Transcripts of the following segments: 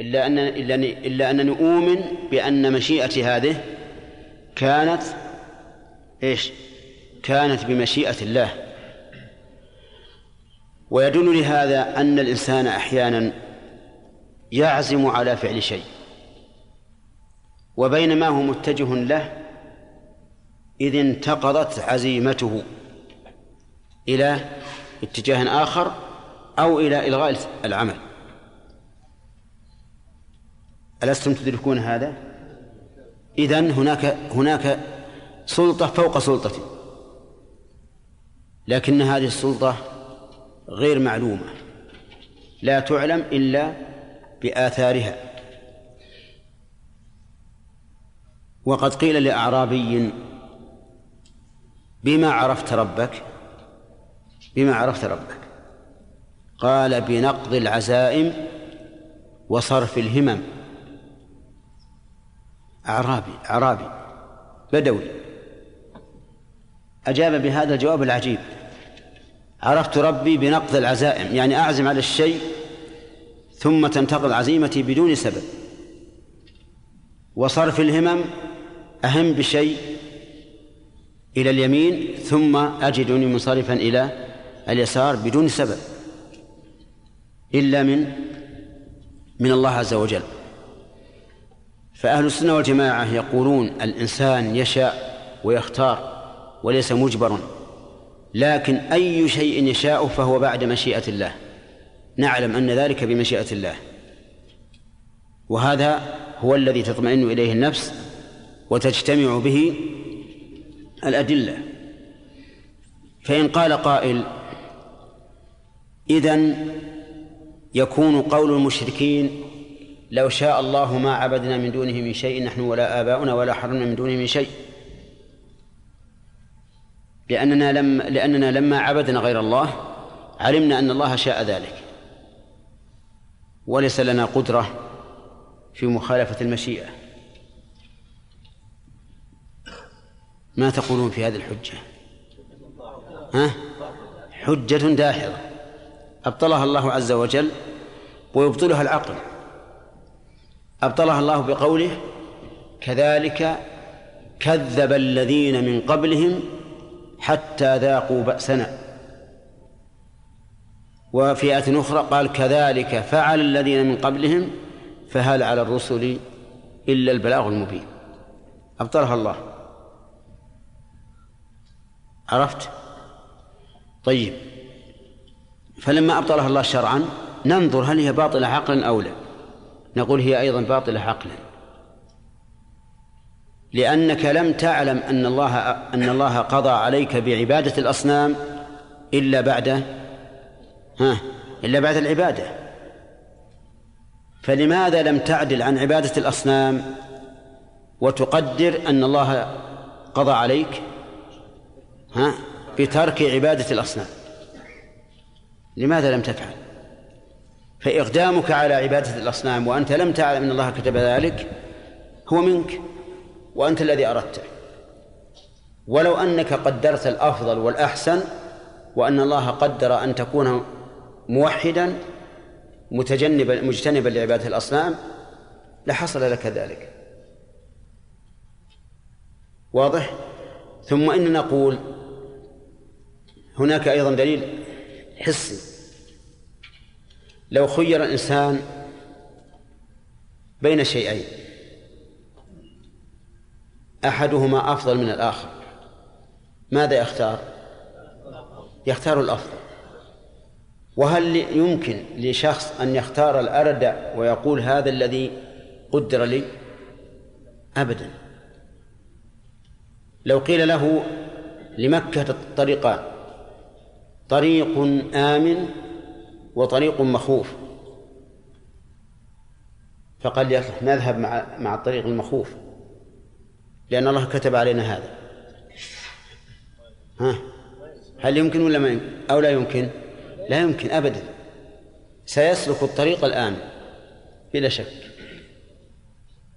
إلا أن إلا أنني أؤمن بأن مشيئتي هذه كانت إيش؟ كانت بمشيئة الله. ويدل لهذا أن الإنسان أحيانا يعزم على فعل شيء. وبينما هو متجه له إذ انتقضت عزيمته إلى اتجاه آخر أو إلى إلغاء العمل. ألستم تدركون هذا؟ إذن هناك هناك سلطة فوق سلطته لكن هذه السلطة غير معلومة. لا تعلم إلا بآثارها. وقد قيل لأعرابي بما عرفت ربك؟ بما عرفت ربك؟ قال بنقض العزائم وصرف الهمم. أعرابي أعرابي. بدوي. أجاب بهذا الجواب العجيب. عرفت ربي بنقض العزائم يعني أعزم على الشيء ثم تنتقض عزيمتي بدون سبب. وصرف الهمم أهم بشيء إلى اليمين ثم أجدني منصرفا إلى اليسار بدون سبب. إلا من من الله عز وجل. فأهل السنة والجماعة يقولون الإنسان يشاء ويختار وليس مجبرا لكن أي شيء يشاء فهو بعد مشيئة الله. نعلم أن ذلك بمشيئة الله. وهذا هو الذي تطمئن إليه النفس وتجتمع به الأدلة. فإن قال قائل إذن يكون قول المشركين لو شاء الله ما عبدنا من دونه من شيء نحن ولا آباؤنا ولا حرمنا من دونه من شيء. لأننا لم لأننا لما عبدنا غير الله علمنا أن الله شاء ذلك. وليس لنا قدرة في مخالفة المشيئة. ما تقولون في هذه الحجة؟ ها؟ حجة داحضة. أبطلها الله عز وجل ويبطلها العقل. أبطلها الله بقوله كذلك كذب الذين من قبلهم حتى ذاقوا بأسنا. وفي آية أخرى قال كذلك فعل الذين من قبلهم فهل على الرسل إلا البلاغ المبين. أبطلها الله. عرفت؟ طيب. فلما أبطلها الله شرعا ننظر هل هي باطلة عقلا أو لا. نقول هي أيضا باطلة عقلا. لأنك لم تعلم أن الله أن الله قضى عليك بعبادة الأصنام إلا بعد ها إلا بعد العبادة. فلماذا لم تعدل عن عبادة الأصنام وتقدر أن الله قضى عليك ها بترك عبادة الأصنام؟ لماذا لم تفعل؟ فإقدامك على عبادة الأصنام وأنت لم تعلم أن الله كتب ذلك هو منك وأنت الذي أردته. ولو أنك قدرت الأفضل والأحسن وأن الله قدر أن تكون موحدا متجنبا مجتنبا لعبادة الأصنام لحصل لك ذلك. واضح؟ ثم إن نقول هناك أيضا دليل حسي. لو خير الإنسان بين شيئين. أحدهما أفضل من الآخر. ماذا يختار؟ يختار الأفضل. وهل يمكن لشخص أن يختار الأردع ويقول هذا الذي قدر لي؟ أبدا. لو قيل له لمكة طريقان طريق آمن وطريق مخوف. فقال يصلح نذهب مع مع الطريق المخوف لأن الله كتب علينا هذا. ها؟ هل يمكن ولا ما يمكن؟ أو لا يمكن؟ لا يمكن أبدا. سيسلك الطريق الآن بلا شك.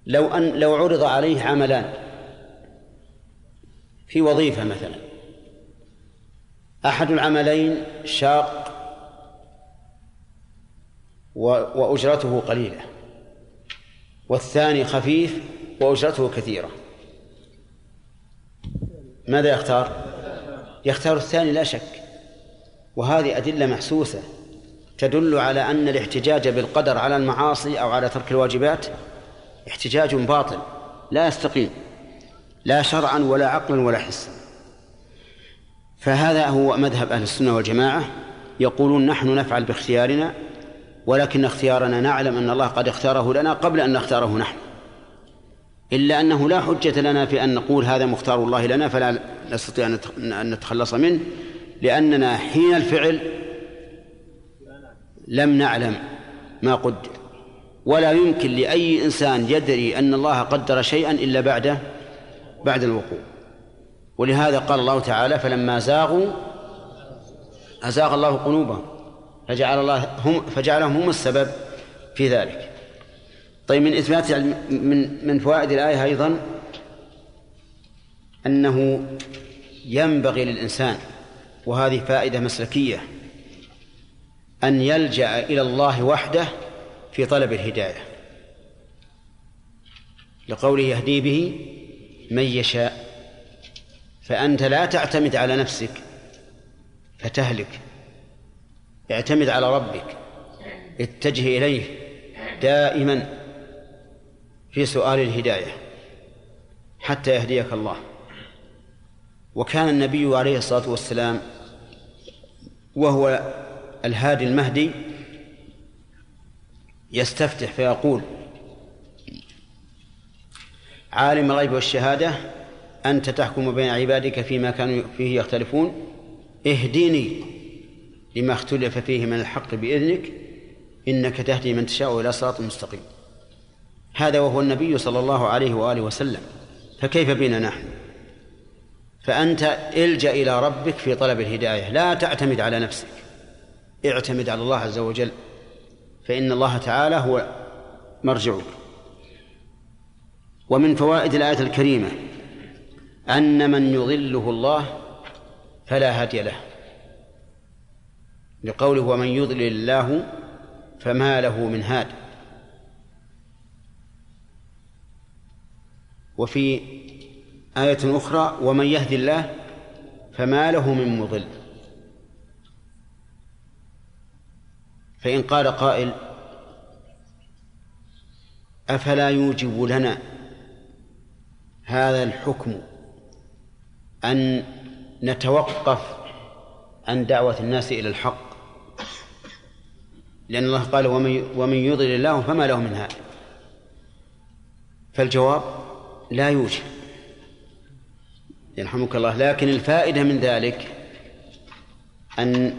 لو أن لو عرض عليه عملان. في وظيفة مثلا. أحد العملين شاق وأجرته قليلة. والثاني خفيف وأجرته كثيرة. ماذا يختار؟ يختار الثاني لا شك. وهذه أدلة محسوسة تدل على أن الاحتجاج بالقدر على المعاصي أو على ترك الواجبات احتجاج باطل لا يستقيم لا شرعا ولا عقلا ولا حسا. فهذا هو مذهب أهل السنة والجماعة. يقولون نحن نفعل باختيارنا ولكن اختيارنا نعلم أن الله قد اختاره لنا قبل أن نختاره نحن. إلا أنه لا حجة لنا في أن نقول هذا مختار الله لنا فلا نستطيع أن نتخلص منه لأننا حين الفعل لم نعلم ما قدر ولا يمكن لأي إنسان يدري أن الله قدر شيئا إلا بعد بعد الوقوع. ولهذا قال الله تعالى فلما زاغوا أزاغ الله قلوبهم. فجعل الله هم فجعلهم هم السبب في ذلك. طيب من إثبات من من فوائد الآية أيضا أنه ينبغي للإنسان وهذه فائدة مسلكية أن يلجأ إلى الله وحده في طلب الهداية. لقوله يهدي به من يشاء فأنت لا تعتمد على نفسك فتهلك. اعتمد على ربك اتجه إليه دائما في سؤال الهداية حتى يهديك الله. وكان النبي عليه الصلاة والسلام وهو الهادي المهدي يستفتح فيقول عالم الغيب والشهادة أنت تحكم بين عبادك فيما كانوا فيه يختلفون اهدني لما اختلف فيه من الحق بإذنك إنك تهدي من تشاء إلى صراط مستقيم. هذا وهو النبي صلى الله عليه وآله وسلم. فكيف بنا نحن؟ فأنت الجأ إلى ربك في طلب الهداية. لا تعتمد على نفسك. اعتمد على الله عز وجل. فإن الله تعالى هو مرجعك. ومن فوائد الآية الكريمة أن من يضله الله فلا هادي له. لقوله ومن يضلل الله فما له من هاد. وفي آية أخرى ومن يهدي الله فما له من مضل. فإن قال قائل أفلا يوجب لنا هذا الحكم أن نتوقف عن دعوة الناس إلى الحق؟ لأن الله قال ومن ومن يضلل الله فما له من هاد. فالجواب لا يوجب يرحمك الله. لكن الفائدة من ذلك أن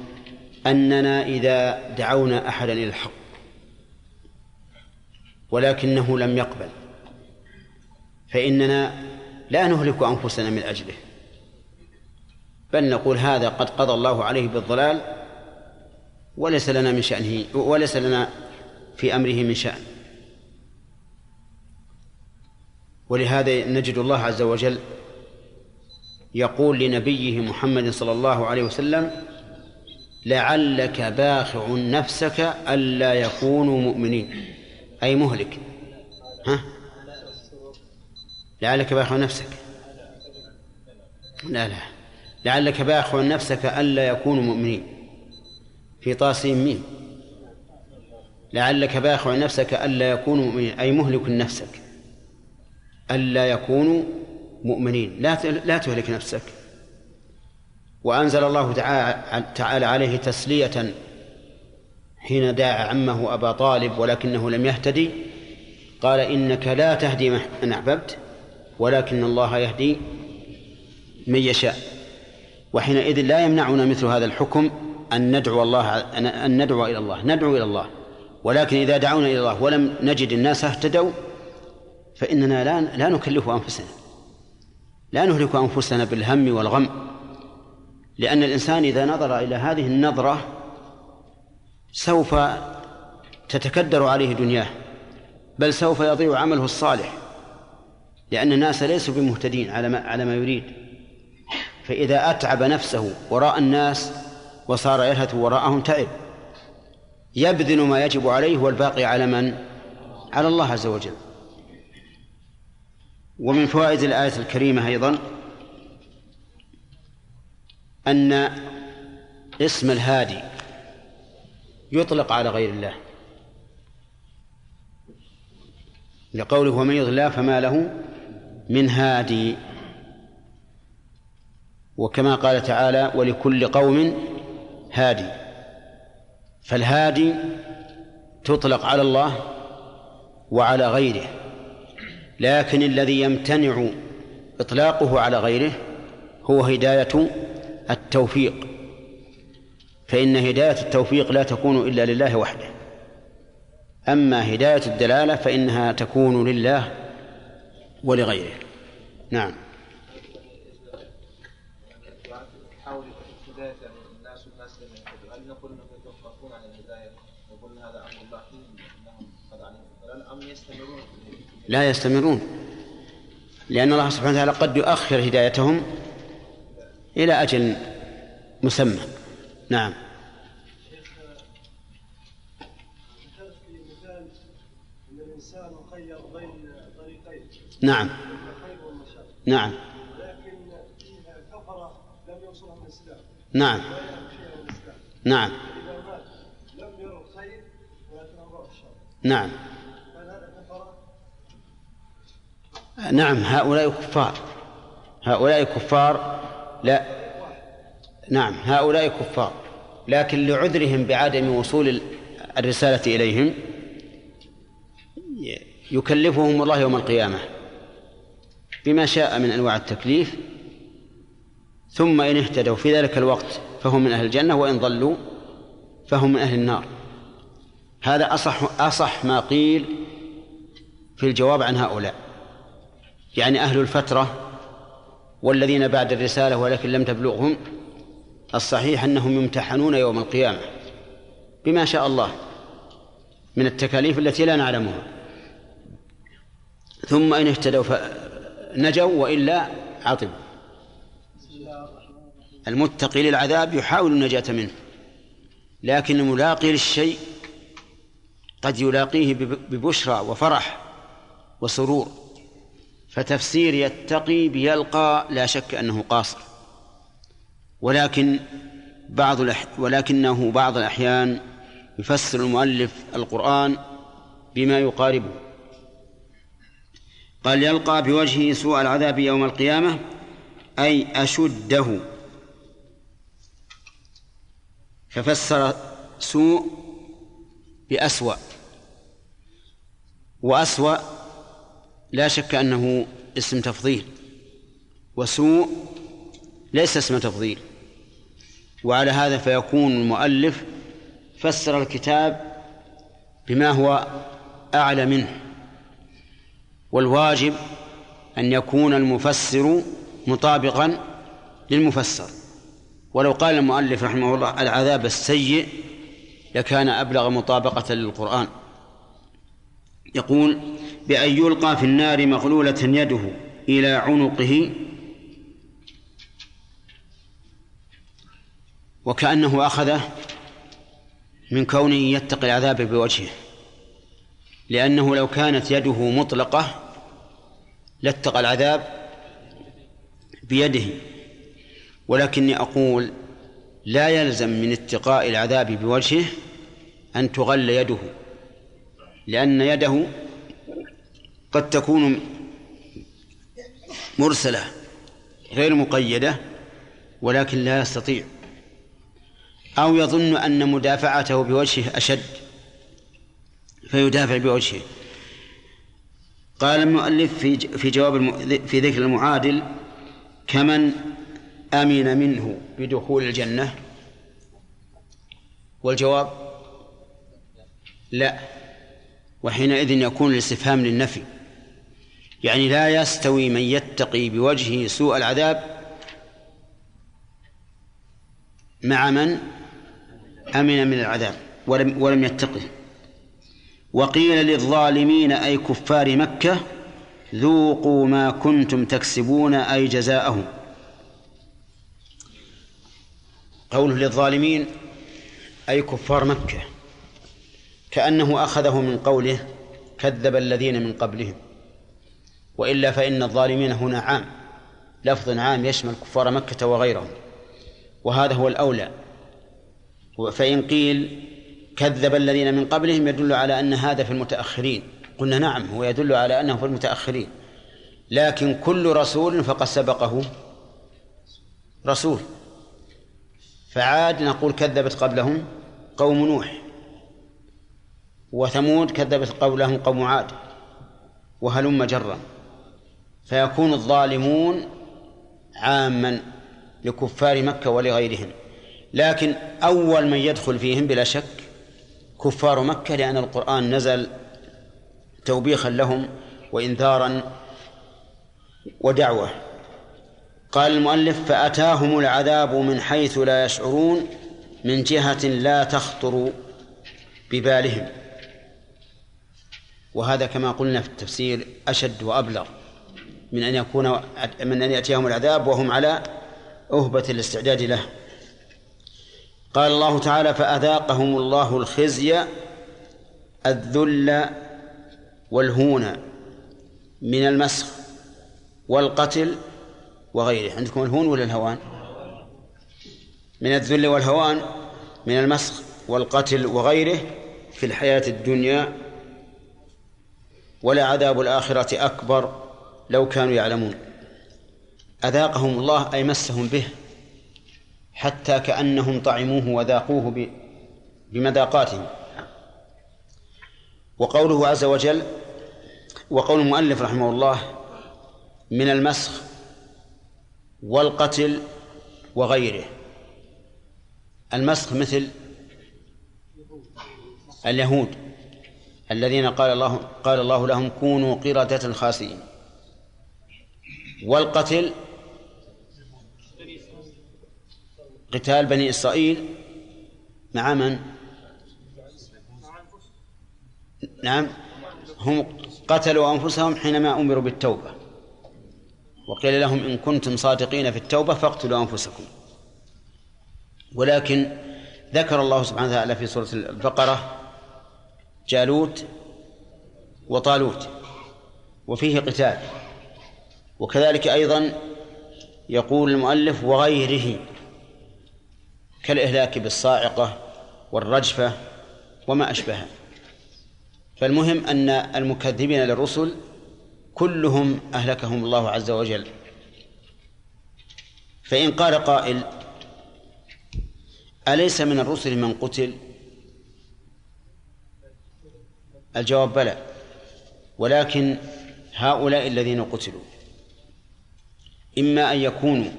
أننا إذا دعونا أحدا إلى الحق ولكنه لم يقبل فإننا لا نهلك أنفسنا من أجله. بل نقول هذا قد قضى الله عليه بالضلال وليس لنا من شأنه وليس لنا في أمره من شأن. ولهذا نجد الله عز وجل يقول لنبيه محمد صلى الله عليه وسلم لعلك باخع نفسك ألا يكونوا مؤمنين. أي مهلك. ها؟ لعلك باخع نفسك. لا لا. لعلك باخع نفسك ألا يكونوا مؤمنين. في طاسين مين؟ لعلك باخع نفسك ألا يكونوا مؤمنين. أي مهلك نفسك. ألا يكونوا مؤمنين. لا لا تهلك نفسك. وأنزل الله تعالى عليه تسلية حين دعا عمه أبا طالب ولكنه لم يهتدي قال إنك لا تهدي من أحببت ولكن الله يهدي من يشاء. وحينئذ لا يمنعنا مثل هذا الحكم. أن ندعو الله أن ندعو إلى الله ندعو إلى الله. ولكن إذا دعونا إلى الله ولم نجد الناس اهتدوا فإننا لا لا نكلف أنفسنا. لا نهلك أنفسنا بالهم والغم لأن الإنسان إذا نظر إلى هذه النظرة سوف تتكدر عليه دنياه بل سوف يضيع عمله الصالح لأن الناس ليسوا بمهتدين على ما على ما يريد. فإذا أتعب نفسه وراء الناس وصار يلهث وراءهم تعب يبذل ما يجب عليه والباقي على من؟ على الله عز وجل. ومن فوائد الآية الكريمة أيضا أن اسم الهادي يطلق على غير الله. لقوله ومن يضل الله فما له من هادي وكما قال تعالى ولكل قوم هادي. فالهادي تطلق على الله وعلى غيره لكن الذي يمتنع إطلاقه على غيره هو هداية التوفيق. فإن هداية التوفيق لا تكون إلا لله وحده. أما هداية الدلالة فإنها تكون لله ولغيره. نعم. لا يستمرون. لأن الله سبحانه وتعالى قد يؤخر هدايتهم إلى أجل مسمى. نعم. نعم. نعم. نعم. نعم. نعم. نعم هؤلاء كفار. هؤلاء كفار لا. نعم هؤلاء كفار. لكن لعذرهم بعدم وصول الرسالة إليهم يكلفهم الله يوم القيامة بما شاء من أنواع التكليف. ثم إن اهتدوا في ذلك الوقت فهم من أهل الجنة وإن ضلوا فهم من أهل النار. هذا أصح أصح ما قيل في الجواب عن هؤلاء. يعني أهل الفترة والذين بعد الرسالة ولكن لم تبلغهم الصحيح أنهم يمتحنون يوم القيامة بما شاء الله من التكاليف التي لا نعلمها. ثم إن اهتدوا فنجوا وإلا عطبوا. المتقي للعذاب يحاول النجاة منه لكن الملاقي للشيء قد يلاقيه ببشرى وفرح وسرور. فتفسير يتقي بيلقى لا شك أنه قاصر. ولكن بعض ولكنه بعض الأحيان يفسر المؤلف القرآن بما يقاربه. قال يلقى بوجهه سوء العذاب يوم القيامة أي أشده. ففسر سوء بأسوأ. وأسوأ لا شك أنه اسم تفضيل وسوء ليس اسم تفضيل وعلى هذا فيكون المؤلف فسر الكتاب بما هو أعلى منه والواجب أن يكون المفسر مطابقا للمفسر. ولو قال المؤلف رحمه الله العذاب السيء لكان أبلغ مطابقة للقرآن. يقول بأن يلقى في النار مغلولة يده إلى عنقه وكأنه أخذه من كونه يتقي العذاب بوجهه لأنه لو كانت يده مطلقة لاتقى العذاب بيده. ولكني أقول لا يلزم من اتقاء العذاب بوجهه أن تغل يده. لأن يده قد تكون مرسلة غير مقيدة ولكن لا يستطيع. أو يظن أن مدافعته بوجهه أشد فيدافع بوجهه. قال المؤلف في في جواب في ذكر المعادل كمن أمن منه بدخول الجنة؟ والجواب لا. وحينئذ يكون الاستفهام للنفي. يعني لا يستوي من يتقي بوجهه سوء العذاب مع من أمن من العذاب ولم ولم يتقه. وقيل للظالمين أي كفار مكة ذوقوا ما كنتم تكسبون أي جزاءهم قوله للظالمين أي كفار مكة. كأنه أخذه من قوله كذب الذين من قبلهم. وإلا فإن الظالمين هنا عام لفظ عام يشمل كفار مكة وغيرهم. وهذا هو الأولى. فإن قيل كذب الذين من قبلهم يدل على أن هذا في المتأخرين. قلنا نعم هو يدل على أنه في المتأخرين. لكن كل رسول فقد سبقه رسول. فعاد نقول كذبت قبلهم قوم نوح. وثمود كذبت قبلهم قوم عاد وهلم جرا. فيكون الظالمون عاما لكفار مكة ولغيرهم. لكن أول من يدخل فيهم بلا شك كفار مكة لأن القرآن نزل توبيخا لهم وإنذارا ودعوة. قال المؤلف فأتاهم العذاب من حيث لا يشعرون من جهة لا تخطر ببالهم. وهذا كما قلنا في التفسير أشد وأبلغ من أن يكون من أن يأتيهم العذاب وهم على أهبة الاستعداد له. قال الله تعالى فأذاقهم الله الخزي الذل والهون من المسخ والقتل وغيره. عندكم الهون ولا الهوان؟ من الذل والهوان من المسخ والقتل وغيره في الحياة الدنيا. ولا عذاب الآخرة أكبر لو كانوا يعلمون. أذاقهم الله أي مسهم به حتى كأنهم طعموه وذاقوه بمذاقاتهم. وقوله عز وجل وقول المؤلف رحمه الله من المسخ والقتل وغيره. المسخ مثل اليهود. الذين قال الله قال الله لهم كونوا قردة خاسئين. والقتل قتال بني إسرائيل مع من؟ نعم هم قتلوا أنفسهم حينما أمروا بالتوبة. وقيل لهم إن كنتم صادقين في التوبة فاقتلوا أنفسكم. ولكن ذكر الله سبحانه وتعالى في سورة البقرة جالوت وطالوت وفيه قتال. وكذلك أيضا يقول المؤلف وغيره كالإهلاك بالصاعقة والرجفة وما أشبهها فالمهم أن المكذبين للرسل كلهم أهلكهم الله عز وجل. فإن قال قائل أليس من الرسل من قتل؟ الجواب بلى. ولكن هؤلاء الذين قتلوا إما أن يكونوا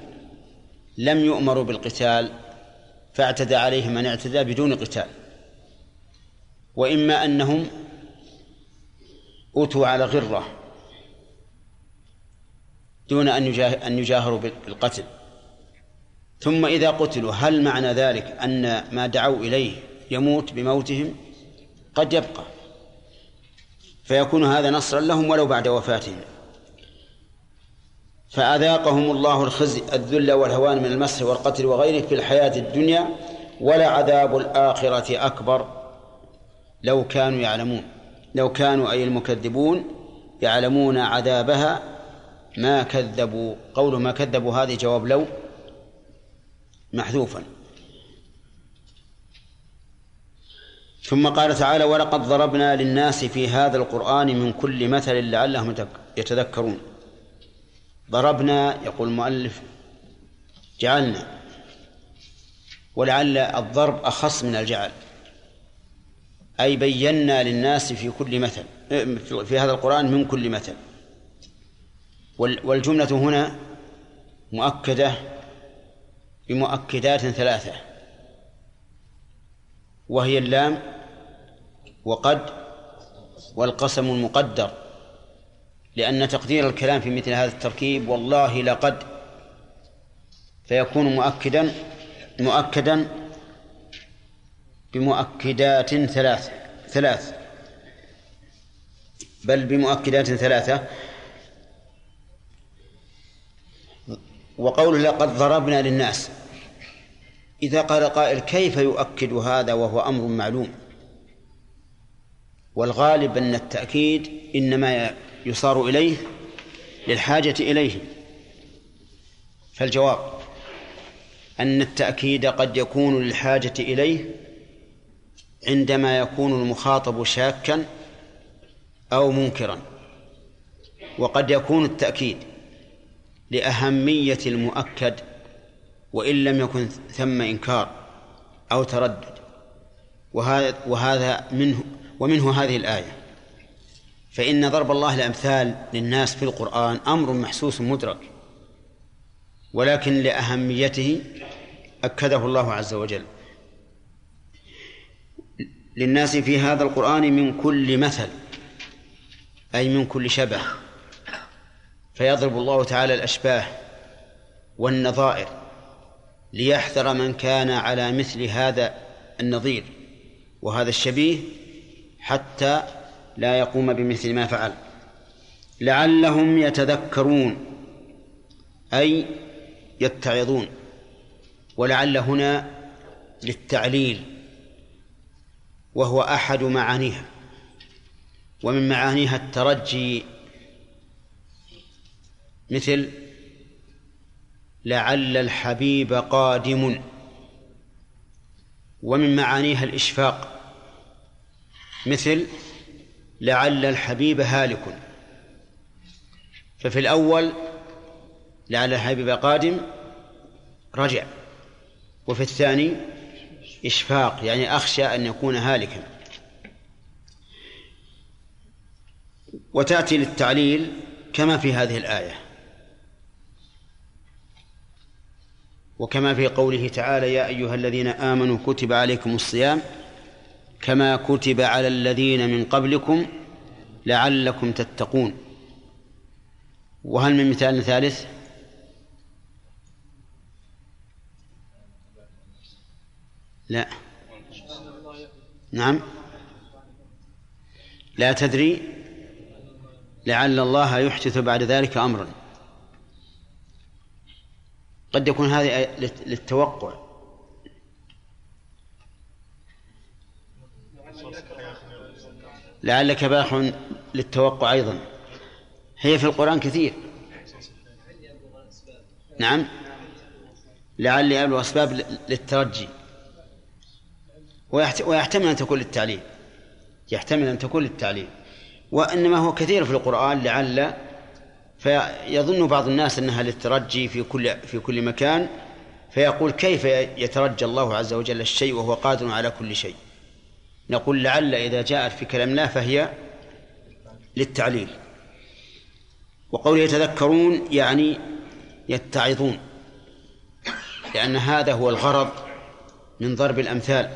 لم يؤمروا بالقتال فاعتدى عليهم من اعتدى بدون قتال وإما أنهم أوتوا على غرة دون أن أن يجاهروا بالقتل. ثم إذا قتلوا هل معنى ذلك أن ما دعوا إليه يموت بموتهم؟ قد يبقى. فيكون هذا نصرا لهم ولو بعد وفاتهم. فأذاقهم الله الخزي الذل والهوان من المسح والقتل وغيره في الحياة الدنيا ولا عذاب الآخرة أكبر. لو كانوا يعلمون لو كانوا أي المكذبون يعلمون عذابها ما كذبوا قول ما كذبوا هذه جواب لو محذوفا. ثم قال تعالى ولقد ضربنا للناس في هذا القرآن من كل مثل لعلهم يتذكرون. ضربنا يقول المؤلف جعلنا ولعل الضرب أخص من الجعل أي بينا للناس في كل مثل في هذا القرآن من كل مثل. والجملة هنا مؤكدة بمؤكدات ثلاثة. وهي اللام وقد والقسم المقدر لأن تقدير الكلام في مثل هذا التركيب والله لقد فيكون مؤكدا مؤكدا بمؤكدات ثلاث ثلاث بل بمؤكدات ثلاثة. وقوله لقد ضربنا للناس إذا قال قائل كيف يؤكد هذا وهو أمر معلوم؟ والغالب أن التأكيد إنما يصار إليه للحاجة إليه. فالجواب أن التأكيد قد يكون للحاجة إليه عندما يكون المخاطب شاكا أو منكرا وقد يكون التأكيد لأهمية المؤكد وإن لم يكن ثم إنكار أو تردد. وهذا وهذا منه ومنه هذه الآية. فإن ضرب الله الأمثال للناس في القرآن أمر محسوس مدرك. ولكن لأهميته أكده الله عز وجل. للناس في هذا القرآن من كل مثل أي من كل شبه. فيضرب الله تعالى الأشباه والنظائر. ليحذر من كان على مثل هذا النظير وهذا الشبيه حتى لا يقوم بمثل ما فعل. لعلهم يتذكرون أي يتعظون. ولعل هنا للتعليل وهو أحد معانيها. ومن معانيها الترجي مثل لعل الحبيب قادم. ومن معانيها الإشفاق. مثل لعل الحبيب هالك. ففي الأول لعل الحبيب قادم رجع. وفي الثاني إشفاق يعني أخشى أن يكون هالكا. وتأتي للتعليل كما في هذه الآية. وكما في قوله تعالى يا أيها الذين آمنوا كتب عليكم الصيام كما كتب على الذين من قبلكم لعلكم تتقون. وهل من مثال ثالث؟ لا. نعم. لا تدري لعل الله يحدث بعد ذلك أمرا. قد يكون هذه للتوقع. لعلك باح للتوقع أيضا. هي في القرآن كثير. نعم. لعلي أبلغ أسباب للترجي. ويحتمل أن تكون للتعليل. يحتمل أن تكون للتعليل. وإنما هو كثير في القرآن لعل فيظن بعض الناس أنها للترجي في كل في كل مكان فيقول كيف يترجى الله عز وجل الشيء وهو قادر على كل شيء؟ نقول لعل إذا جاءت في كلام الله فهي للتعليل. وقوله يتذكرون يعني يتعظون لأن هذا هو الغرض من ضرب الأمثال.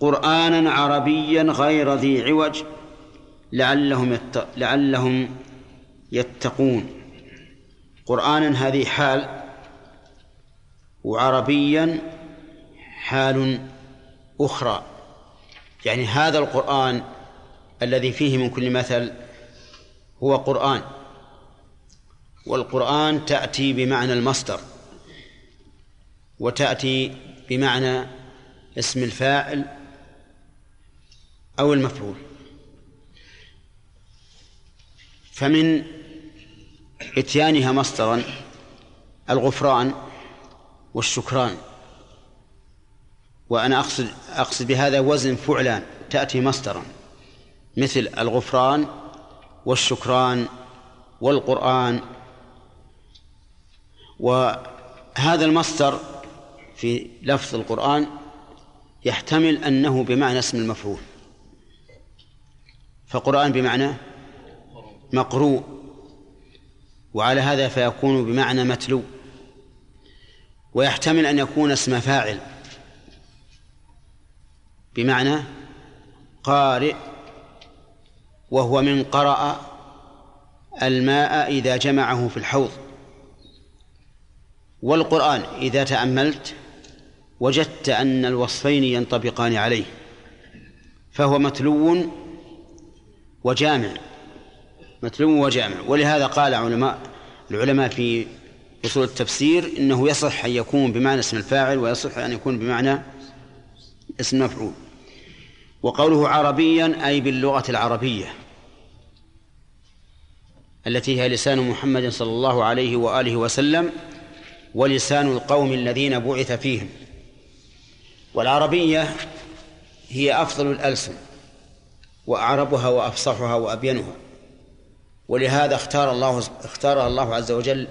قرآنا عربيا غير ذي عوج لعلهم يت... لعلهم يتقون. قرآنا هذه حال وعربيا حال أخرى. يعني هذا القرآن الذي فيه من كل مثل هو قرآن. والقرآن تأتي بمعنى المصدر وتأتي بمعنى اسم الفاعل أو المفعول. فمن إتيانها مصدرا الغفران والشكران. وأنا أقصد أقصد بهذا وزن فعلان تأتي مصدرا مثل الغفران والشكران والقرآن. وهذا المصدر في لفظ القرآن يحتمل أنه بمعنى اسم المفعول. فقرآن بمعنى مقروء. وعلى هذا فيكون بمعنى متلو ويحتمل أن يكون اسم فاعل بمعنى قارئ وهو من قرأ الماء إذا جمعه في الحوض. والقرآن إذا تأملت وجدت أن الوصفين ينطبقان عليه فهو متلو وجامع. متلو وجامع. ولهذا قال علماء العلماء في أصول التفسير إنه يصح أن يكون بمعنى اسم الفاعل ويصح أن يكون بمعنى اسم مفعول. وقوله عربيا أي باللغة العربية التي هي لسان محمد صلى الله عليه وآله وسلم ولسان القوم الذين بعث فيهم. والعربية هي أفضل الألسن وأعربها وأفصحها وأبينها. ولهذا اختار الله اختارها الله عز وجل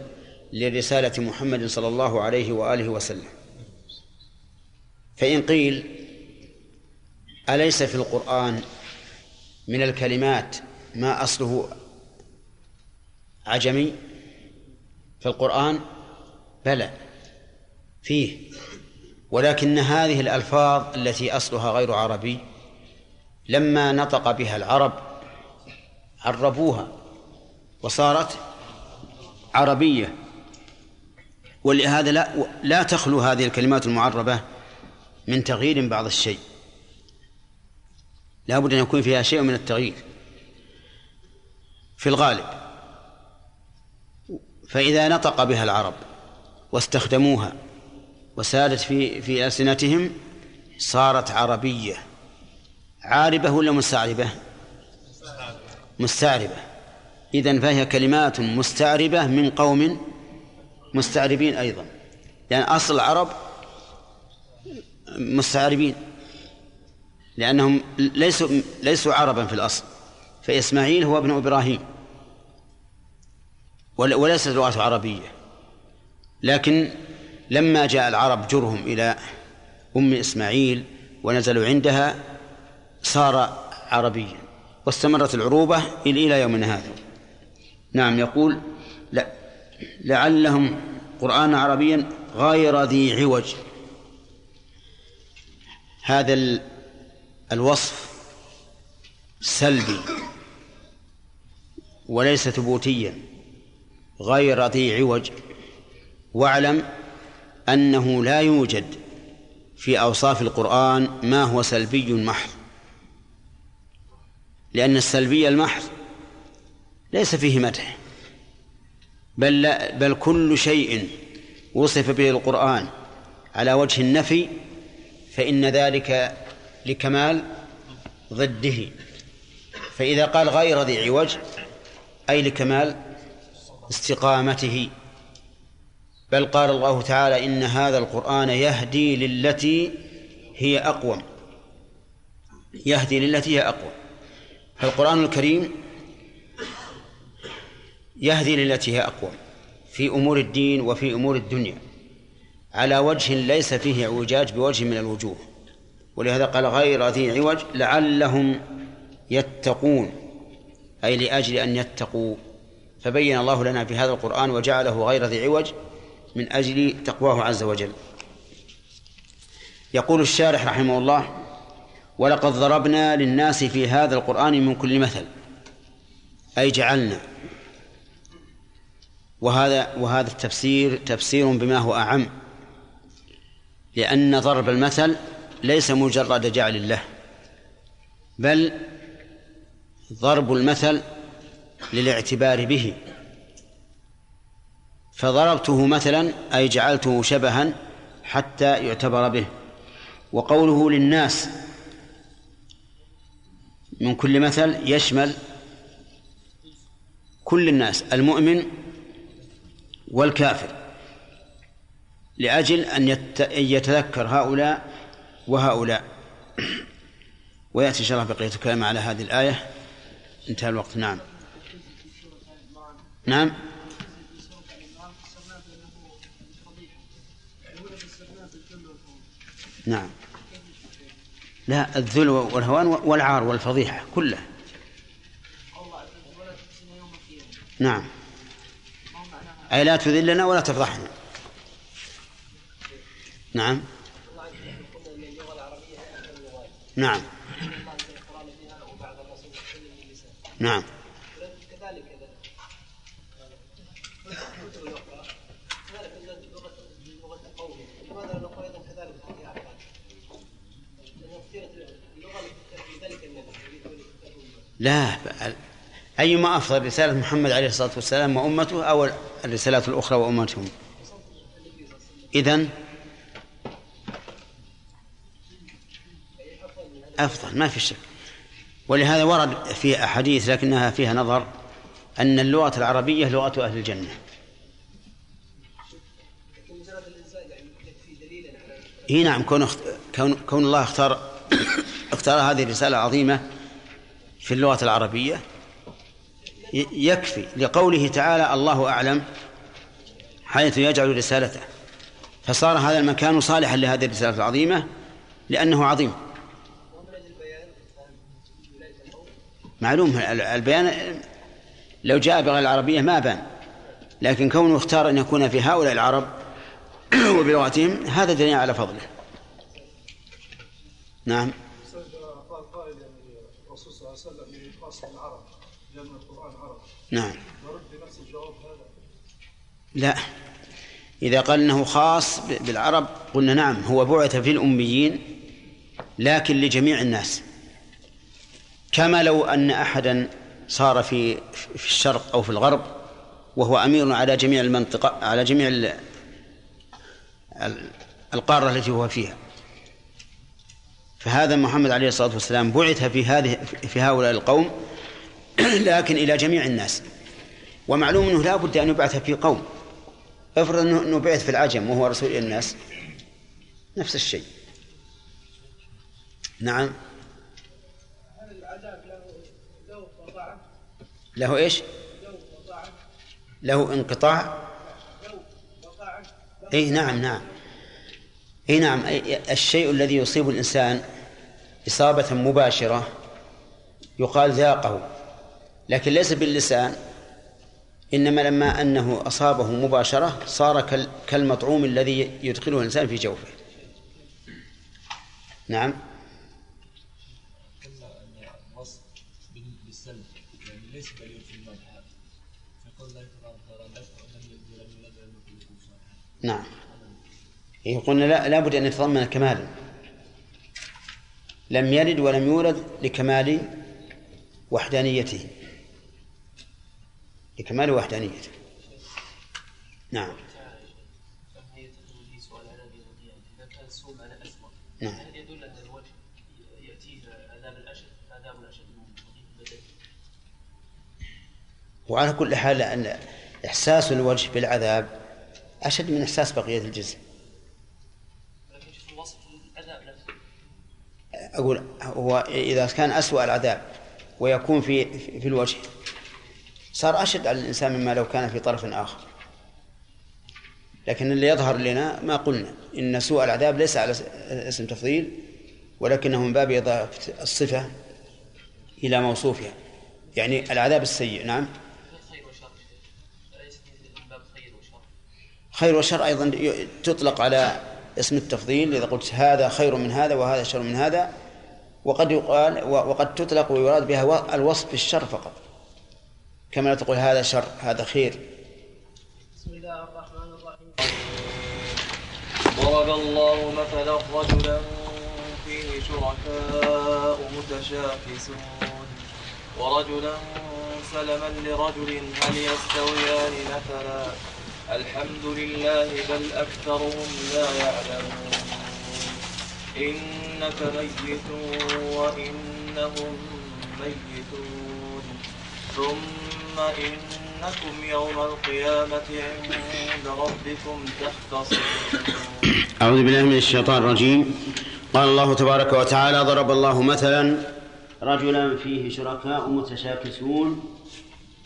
لرسالة محمد صلى الله عليه وآله وسلم. فإن قيل أليس في القرآن من الكلمات ما أصله عجمي؟ في القرآن بلى فيه ولكن هذه الألفاظ التي أصلها غير عربي لما نطق بها العرب عربوها. وصارت عربية. ولهذا لا لا تخلو هذه الكلمات المعربة من تغيير بعض الشيء. لا بد أن يكون فيها شيء من التغيير. في الغالب فإذا نطق بها العرب واستخدموها وسادت في في ألسنتهم صارت عربية. عاربة ولا مستعربة؟ مستعربة. إذن فهي كلمات مستعربة من قوم مستعربين أيضا. لأن يعني أصل العرب مستعربين لأنهم ليسوا ليسوا عربا في الأصل فإسماعيل هو ابن إبراهيم. وليست لغته عربية. لكن لما جاء العرب جرهم إلى أم إسماعيل ونزلوا عندها صار عربيا واستمرت العروبة إلى يومنا هذا. نعم يقول لا لعلهم قرآن عربيا غير ذي عوج. هذا الوصف سلبي وليس ثبوتيا غير ذي عوج. واعلم أنه لا يوجد في أوصاف القرآن ما هو سلبي محض لأن السلبي المحض ليس فيه مدح. بل لا بل كل شيء وصف به القرآن على وجه النفي فإن ذلك لكمال ضده. فإذا قال غير ذي عوج أي لكمال استقامته. بل قال الله تعالى إن هذا القرآن يهدي للتي هي أقوم. يهدي للتي هي أقوم. فالقرآن الكريم يهدي للتي هي أقوم في أمور الدين وفي أمور الدنيا. على وجه ليس فيه اعوجاج بوجه من الوجوه. ولهذا قال غير ذي عوج لعلهم يتقون أي لأجل أن يتقوا. فبين الله لنا في هذا القرآن وجعله غير ذي عوج من أجل تقواه عز وجل. يقول الشارح رحمه الله ولقد ضربنا للناس في هذا القرآن من كل مثل أي جعلنا وهذا وهذا التفسير تفسير بما هو أعم لأن ضرب المثل ليس مجرد جعل الله بل ضرب المثل للاعتبار به. فضربته مثلا أي جعلته شبها حتى يعتبر به. وقوله للناس من كل مثل يشمل كل الناس المؤمن والكافر لأجل أن يتذكر هؤلاء وهؤلاء. ويأتي إن شاء الله بقية الكلام على هذه الآية. انتهى الوقت. نعم. نعم. نعم. لا الذل والهوان والعار والفضيحة كلها. نعم. أي لا تذلنا ولا تفضحنا. نعم. نعم. نعم. لا أيما أفضل رسالة محمد عليه الصلاة والسلام وأمته أو الرسالات الأخرى وأمتهم. إذن أفضل ما في شك. ولهذا ورد في أحاديث لكنها فيها نظر أن اللغة العربية لغة أهل الجنة. إي نعم كون كون كون الله اختار اختار هذه الرسالة العظيمة في اللغة العربية. يكفي لقوله تعالى الله أعلم حيث يجعل رسالته. فصار هذا المكان صالحا لهذه الرسالة العظيمة لأنه عظيم. معلوم البيان لو جاء بغير العربية ما بان لكن كونه اختار أن يكون في هؤلاء العرب وبلغتهم هذا دليل على فضله. نعم قال قائل يعني الرسول صلى الله عليه وسلم خاص بالعرب لأن القرآن عرب نعم. لا. إذا قال أنه خاص بالعرب قلنا نعم هو بعث في الأميين لكن لجميع الناس. كما لو أن أحدا صار في في الشرق أو في الغرب وهو أمير على جميع المنطقة على جميع القارة التي هو فيها. فهذا محمد عليه الصلاة والسلام بعث في هذه في هؤلاء القوم لكن إلى جميع الناس. ومعلوم أنه لا بد أن يبعث في قوم. افرض أنه بعث في العجم وهو رسول إلى الناس. نفس الشيء. نعم. له إيش؟ له انقطاع. اي نعم نعم. اي نعم الشيء الذي يصيب الإنسان إصابة مباشرة يقال ذاقه. لكن ليس باللسان إنما لما أنه أصابه مباشرة صار كالمطعوم الذي يدخله الإنسان في جوفه. نعم. نعم. إيه قلنا لا لابد أن يتضمن كمالا لم يلد ولم يولد لكمال وحدانيته. لكمال وحدانيته نعم. نعم. هل يدل ان الوجه ياتيه الاشد الاشد وعلى كل حال أن إحساس الوجه بالعذاب أشد من إحساس بقية الجسم. أقول هو إذا كان أسوأ العذاب ويكون في في الوجه صار أشد على الإنسان مما لو كان في طرف آخر. لكن اللي يظهر لنا ما قلنا إن سوء العذاب ليس على اسم تفضيل ولكنه من باب إضافة الصفة إلى موصوفها. يعني العذاب السيء نعم. خير وشر. أيضا تطلق على اسم التفضيل إذا قلت هذا خير من هذا وهذا شر من هذا وقد يقال وقد تطلق ويراد بها الوصف بالشر فقط. كما لا تقول هذا شر هذا خير. بسم الله الرحمن الرحيم. ضرب الله مثلا رجلا فيه شركاء متشاكسون. ورجلا سلما لرجل هل يستويان مثلا؟ الحمد لله بل أكثرهم لا يعلمون. إنك ميت وإنهم ميتون. ثم إنكم يوم القيامة عند ربكم تختصمون. أعوذ بالله من الشيطان الرجيم. قال الله تبارك وتعالى ضرب الله مثلا رجلا فيه شركاء متشاكسون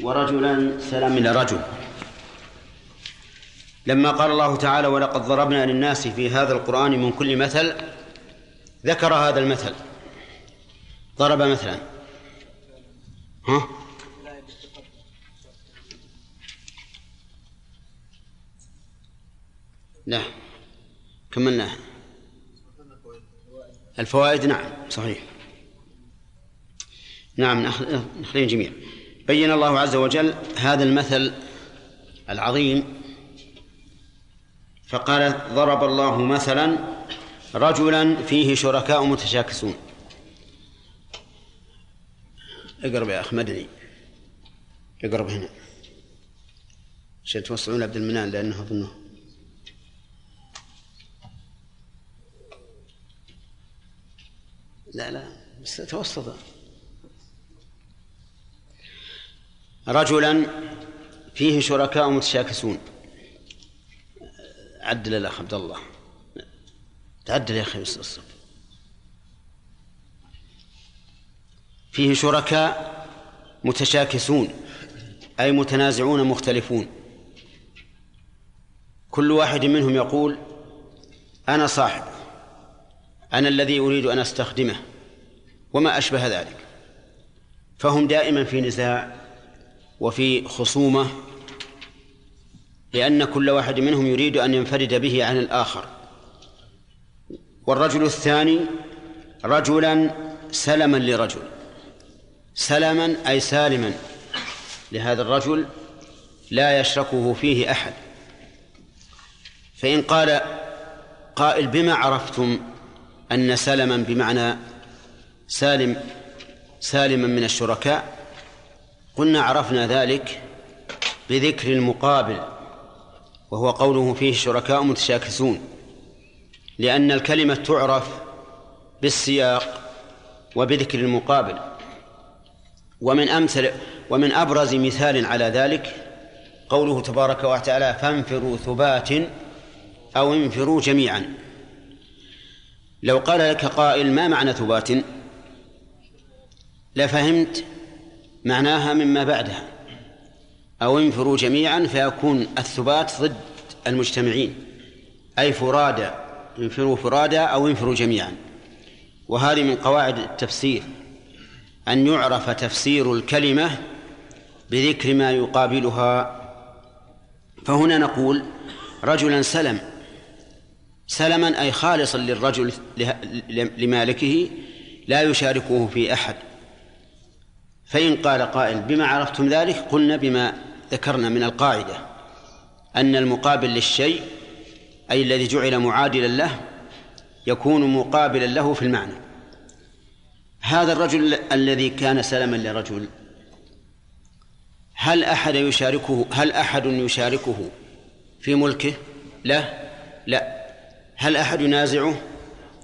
ورجلا سلام إلى رجل. لما قال الله تعالى ولقد ضربنا للناس في هذا القرآن من كل مثل ذكر هذا المثل. ضرب مثلا. ها؟ لا. كملناه الفوائد نعم صحيح. نعم نخلين جميع بين الله عز وجل هذا المثل العظيم فقال ضرب الله مثلا رجلا فيه شركاء متشاكسون. اقرب يا اخ مدني. اقرب هنا. عشان توصلون عبد المنان لأنه أظنه لا لا بس توسط. رجلا فيه شركاء متشاكسون. عدل الأخ عبد الله. تعدل يا أخي الصف. فيه شركاء متشاكسون أي متنازعون مختلفون. كل واحد منهم يقول أنا صاحب أنا الذي أريد أن أستخدمه وما أشبه ذلك. فهم دائما في نزاع وفي خصومة لأن كل واحد منهم يريد أن ينفرد به عن الآخر. والرجل الثاني رجلا سلما لرجل. سلما أي سالما. لهذا الرجل لا يشركه فيه أحد. فإن قال قائل بما عرفتم أن سلما بمعنى سالم سالما من الشركاء قلنا عرفنا ذلك بذكر المقابل وهو قوله فيه شركاء متشاكسون لأن الكلمة تعرف بالسياق وبذكر المقابل. ومن أمثل ومن أبرز مثال على ذلك قوله تبارك وتعالى فانفروا ثبات أو انفروا جميعا. لو قال لك قائل ما معنى ثبات؟ لفهمت معناها مما بعدها. أو انفروا جميعا فيكون الثبات ضد المجتمعين. أي فرادى انفروا فرادى أو انفروا جميعا. وهذه من قواعد التفسير. أن يعرف تفسير الكلمة بذكر ما يقابلها. فهنا نقول رجلا سلم. سلما أي خالصا للرجل لمالكه لا يشاركه في أحد. فإن قال قائل بما عرفتم ذلك قلنا بما ذكرنا من القاعدة أن المقابل للشيء أي الذي جعل معادلا له يكون مقابلا له في المعنى. هذا الرجل الذي كان سلما لرجل هل أحد يشاركه هل أحد يشاركه في ملكه؟ لا لا. هل أحد ينازعه؟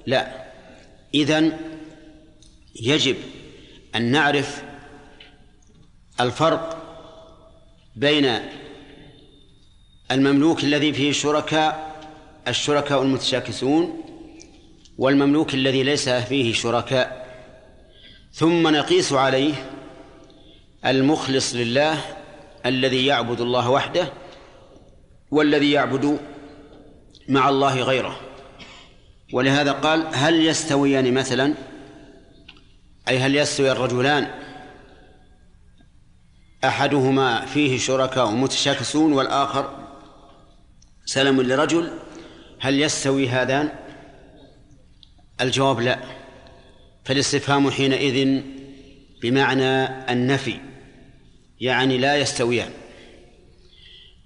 لا. إذن يجب أن نعرف الفرق بين المملوك الذي فيه شركاء الشركاء المتشاكسون والمملوك الذي ليس فيه شركاء. ثم نقيس عليه المخلص لله الذي يعبد الله وحده والذي يعبد مع الله غيره. ولهذا قال هل يستويان مثلا؟ أي هل يستوي الرجلان؟ أحدهما فيه شركاء متشاكسون والآخر سلم لرجل. هل يستوي هذان؟ الجواب لا. فالاستفهام حينئذ بمعنى النفي يعني لا يستويان.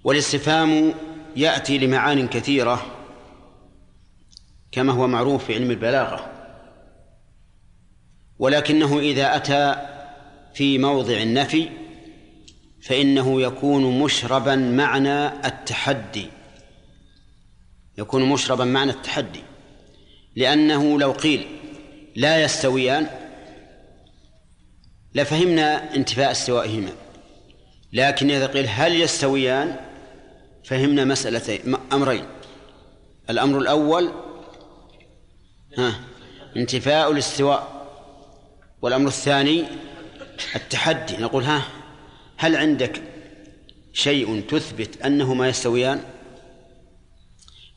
والاستفهام يأتي لمعان كثيرة كما هو معروف في علم البلاغة. ولكنه إذا أتى في موضع النفي فإنه يكون مشربا معنى التحدي. يكون مشربا معنى التحدي. لأنه لو قيل لا يستويان لفهمنا انتفاء استوائهما. لكن إذا قيل هل يستويان فهمنا مسألتين أمرين. الأمر الأول ها انتفاء الاستواء. والأمر الثاني التحدي. نقول ها هل عندك شيء تثبت أنهما يستويان؟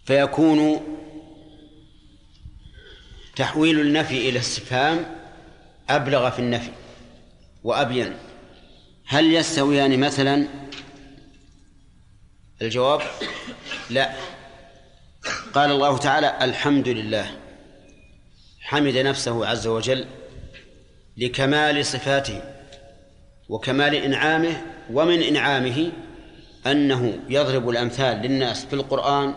فيكون تحويل النفي إلى استفهام أبلغ في النفي وأبين. هل يستويان مثلا؟ الجواب لا. قال الله تعالى الحمد لله. حمد نفسه عز وجل لكمال صفاته وكمال إنعامه ومن إنعامه أنه يضرب الأمثال للناس في القرآن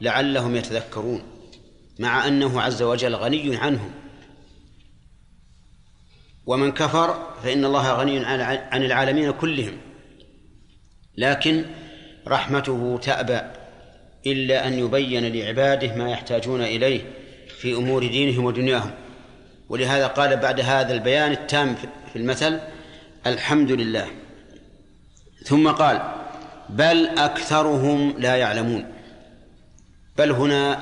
لعلهم يتذكرون مع أنه عز وجل غني عنهم. ومن كفر فإن الله غني عن العالمين كلهم. لكن رحمته تأبى إلا أن يبين لعباده ما يحتاجون إليه في أمور دينهم ودنياهم. ولهذا قال بعد هذا البيان التام في المثل الحمد لله. ثم قال بل أكثرهم لا يعلمون. بل هنا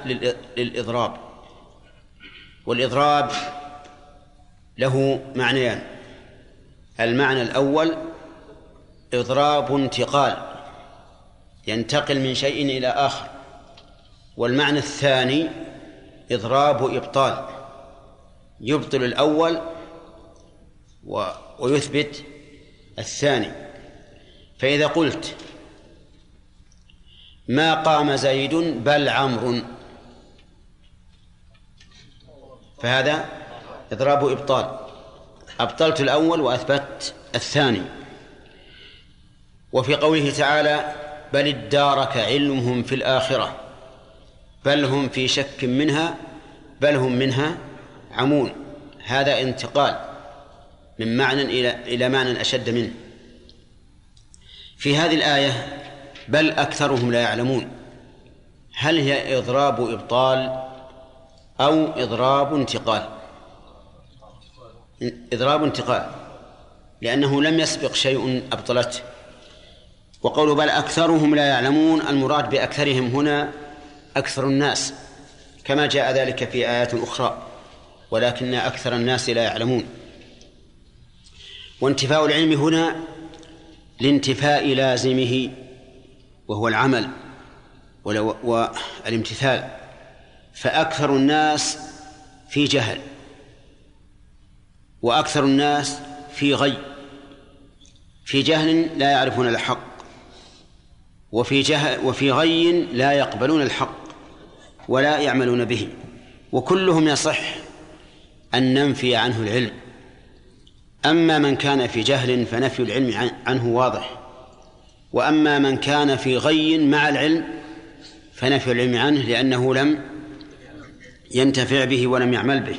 للإضراب. والإضراب له معنيان. المعنى الأول إضراب انتقال. ينتقل من شيء إلى آخر. والمعنى الثاني إضراب إبطال يبطل الأول ويثبت الثاني. فإذا قلت ما قام زيد بل عمرو. فهذا إضراب إبطال أبطلت الأول وأثبت الثاني. وفي قوله تعالى بل ادارك علمهم في الآخرة بل هم في شك منها بل هم منها عمون. هذا انتقال من معنى إلى إلى معنى أشد منه. في هذه الآية بل أكثرهم لا يعلمون. هل هي إضراب إبطال أو إضراب انتقال؟ إضراب انتقال لأنه لم يسبق شيء أبطلته. وقول بل أكثرهم لا يعلمون المراد بأكثرهم هنا أكثر الناس كما جاء ذلك في آيات أخرى ولكن أكثر الناس لا يعلمون. وانتفاء العلم هنا لانتفاء لازمه وهو العمل والامتثال فأكثر الناس في جهل وأكثر الناس في غي في جهل لا يعرفون الحق. وفي جهل وفي غي لا يقبلون الحق ولا يعملون به وكلهم يصح أن ننفي عنه العلم. أما من كان في جهل فنفي العلم عنه واضح. وأما من كان في غي مع العلم فنفي العلم عنه لأنه لم ينتفع به ولم يعمل به.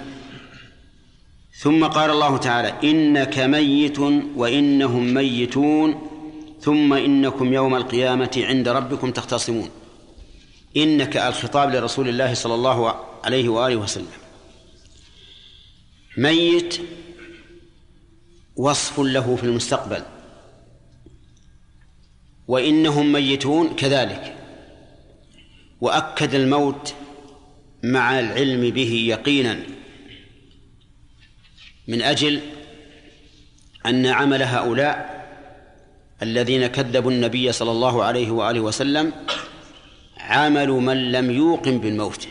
ثم قال الله تعالى إنك ميت وإنهم ميتون. ثم إنكم يوم القيامة عند ربكم تختصمون. إنك الخطاب لرسول الله صلى الله عليه وآله وسلم. ميت وصف له في المستقبل. وإنهم ميتون كذلك. وأكد الموت مع العلم به يقينا. من أجل أن عمل هؤلاء الذين كذبوا النبي صلى الله عليه وآله وسلم عمل من لم يوقن بالموت.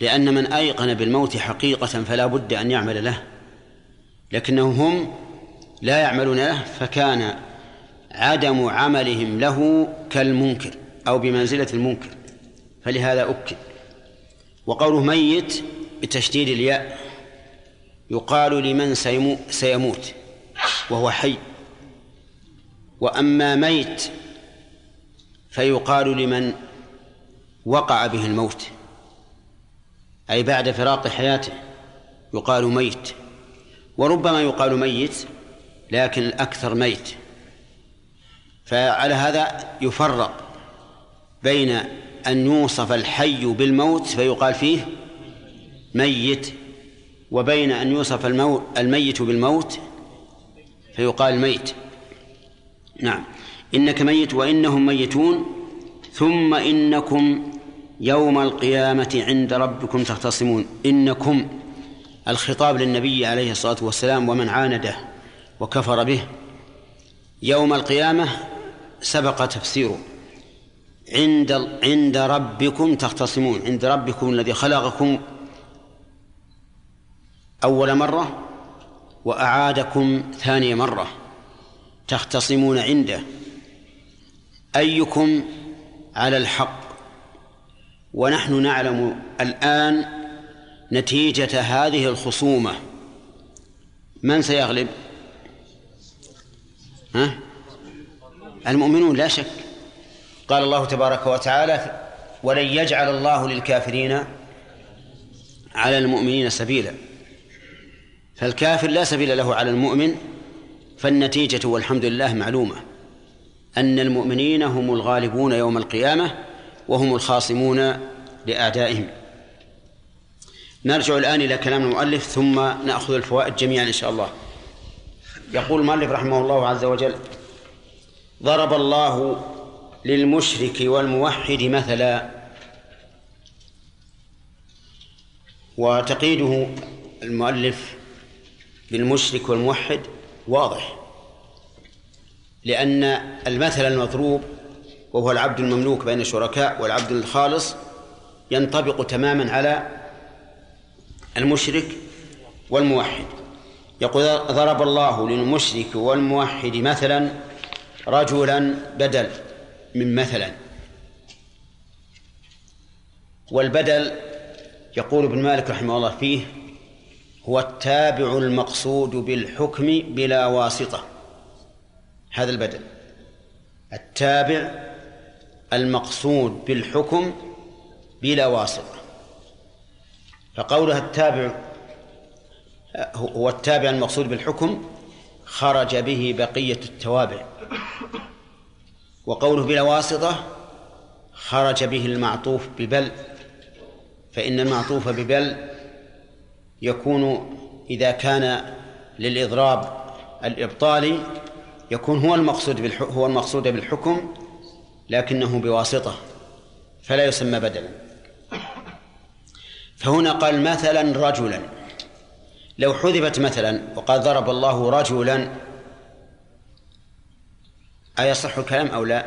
لأن من أيقن بالموت حقيقة فلا بد أن يعمل له. لكنهم هم لا يعملون له فكان عدم عملهم له كالمنكر أو بمنزلة المنكر. فلهذا أكد. وقوله ميت بتشديد الياء يقال لمن سيموت وهو حي. وأما ميت فيقال لمن وقع به الموت أي بعد فراق حياته يقال ميت وربما يقال ميت لكن الأكثر ميت. فعلى هذا يفرق بين أن يوصف الحي بالموت فيقال فيه ميت وبين أن يوصف الميت بالموت فيقال ميت. نعم. إنك ميت وإنهم ميتون ثم إنكم يوم القيامة عند ربكم تختصمون. إنكم الخطاب للنبي عليه الصلاة والسلام ومن عانده وكفر به يوم القيامة سبق تفسيره. عند عند ربكم تختصمون. عند ربكم الذي خلقكم أول مرة وأعادكم ثاني مرة. تختصمون عنده. أيكم على الحق؟ ونحن نعلم الآن نتيجة هذه الخصومة. من سيغلب؟ ها؟ المؤمنون لا شك. قال الله تبارك وتعالى ولن يجعل الله للكافرين على المؤمنين سبيلا. فالكافر لا سبيل له على المؤمن فالنتيجة والحمد لله معلومة. أن المؤمنين هم الغالبون يوم القيامة وهم الخاصمون لأعدائهم. نرجع الآن إلى كلام المؤلف ثم نأخذ الفوائد جميعا إن شاء الله. يقول المؤلف رحمه الله عز وجل ضرب الله للمشرك والموحد مثلا. وتقييده المؤلف بالمشرك والموحد واضح. لأن المثل المضروب وهو العبد المملوك بين الشركاء والعبد الخالص ينطبق تماما على المشرك والموحد. يقول ضرب الله للمشرك والموحد مثلا رجلا بدل من مثلا. والبدل يقول ابن مالك رحمه الله فيه هو التابع المقصود بالحكم بلا واسطة. هذا البدل. التابع المقصود بالحكم بلا واسطة. فقولها التابع هو التابع المقصود بالحكم خرج به بقية التوابع. وقوله بلا واسطة خرج به المعطوف ببل فإن المعطوف ببل يكون إذا كان للإضراب الإبطالي يكون هو المقصود هو المقصود بالحكم لكنه بواسطة فلا يسمى بدلا. فهنا قال مثلا رجلا. لو حذفت مثلا وقال ضرب الله رجلا أيصح الكلام أو لا؟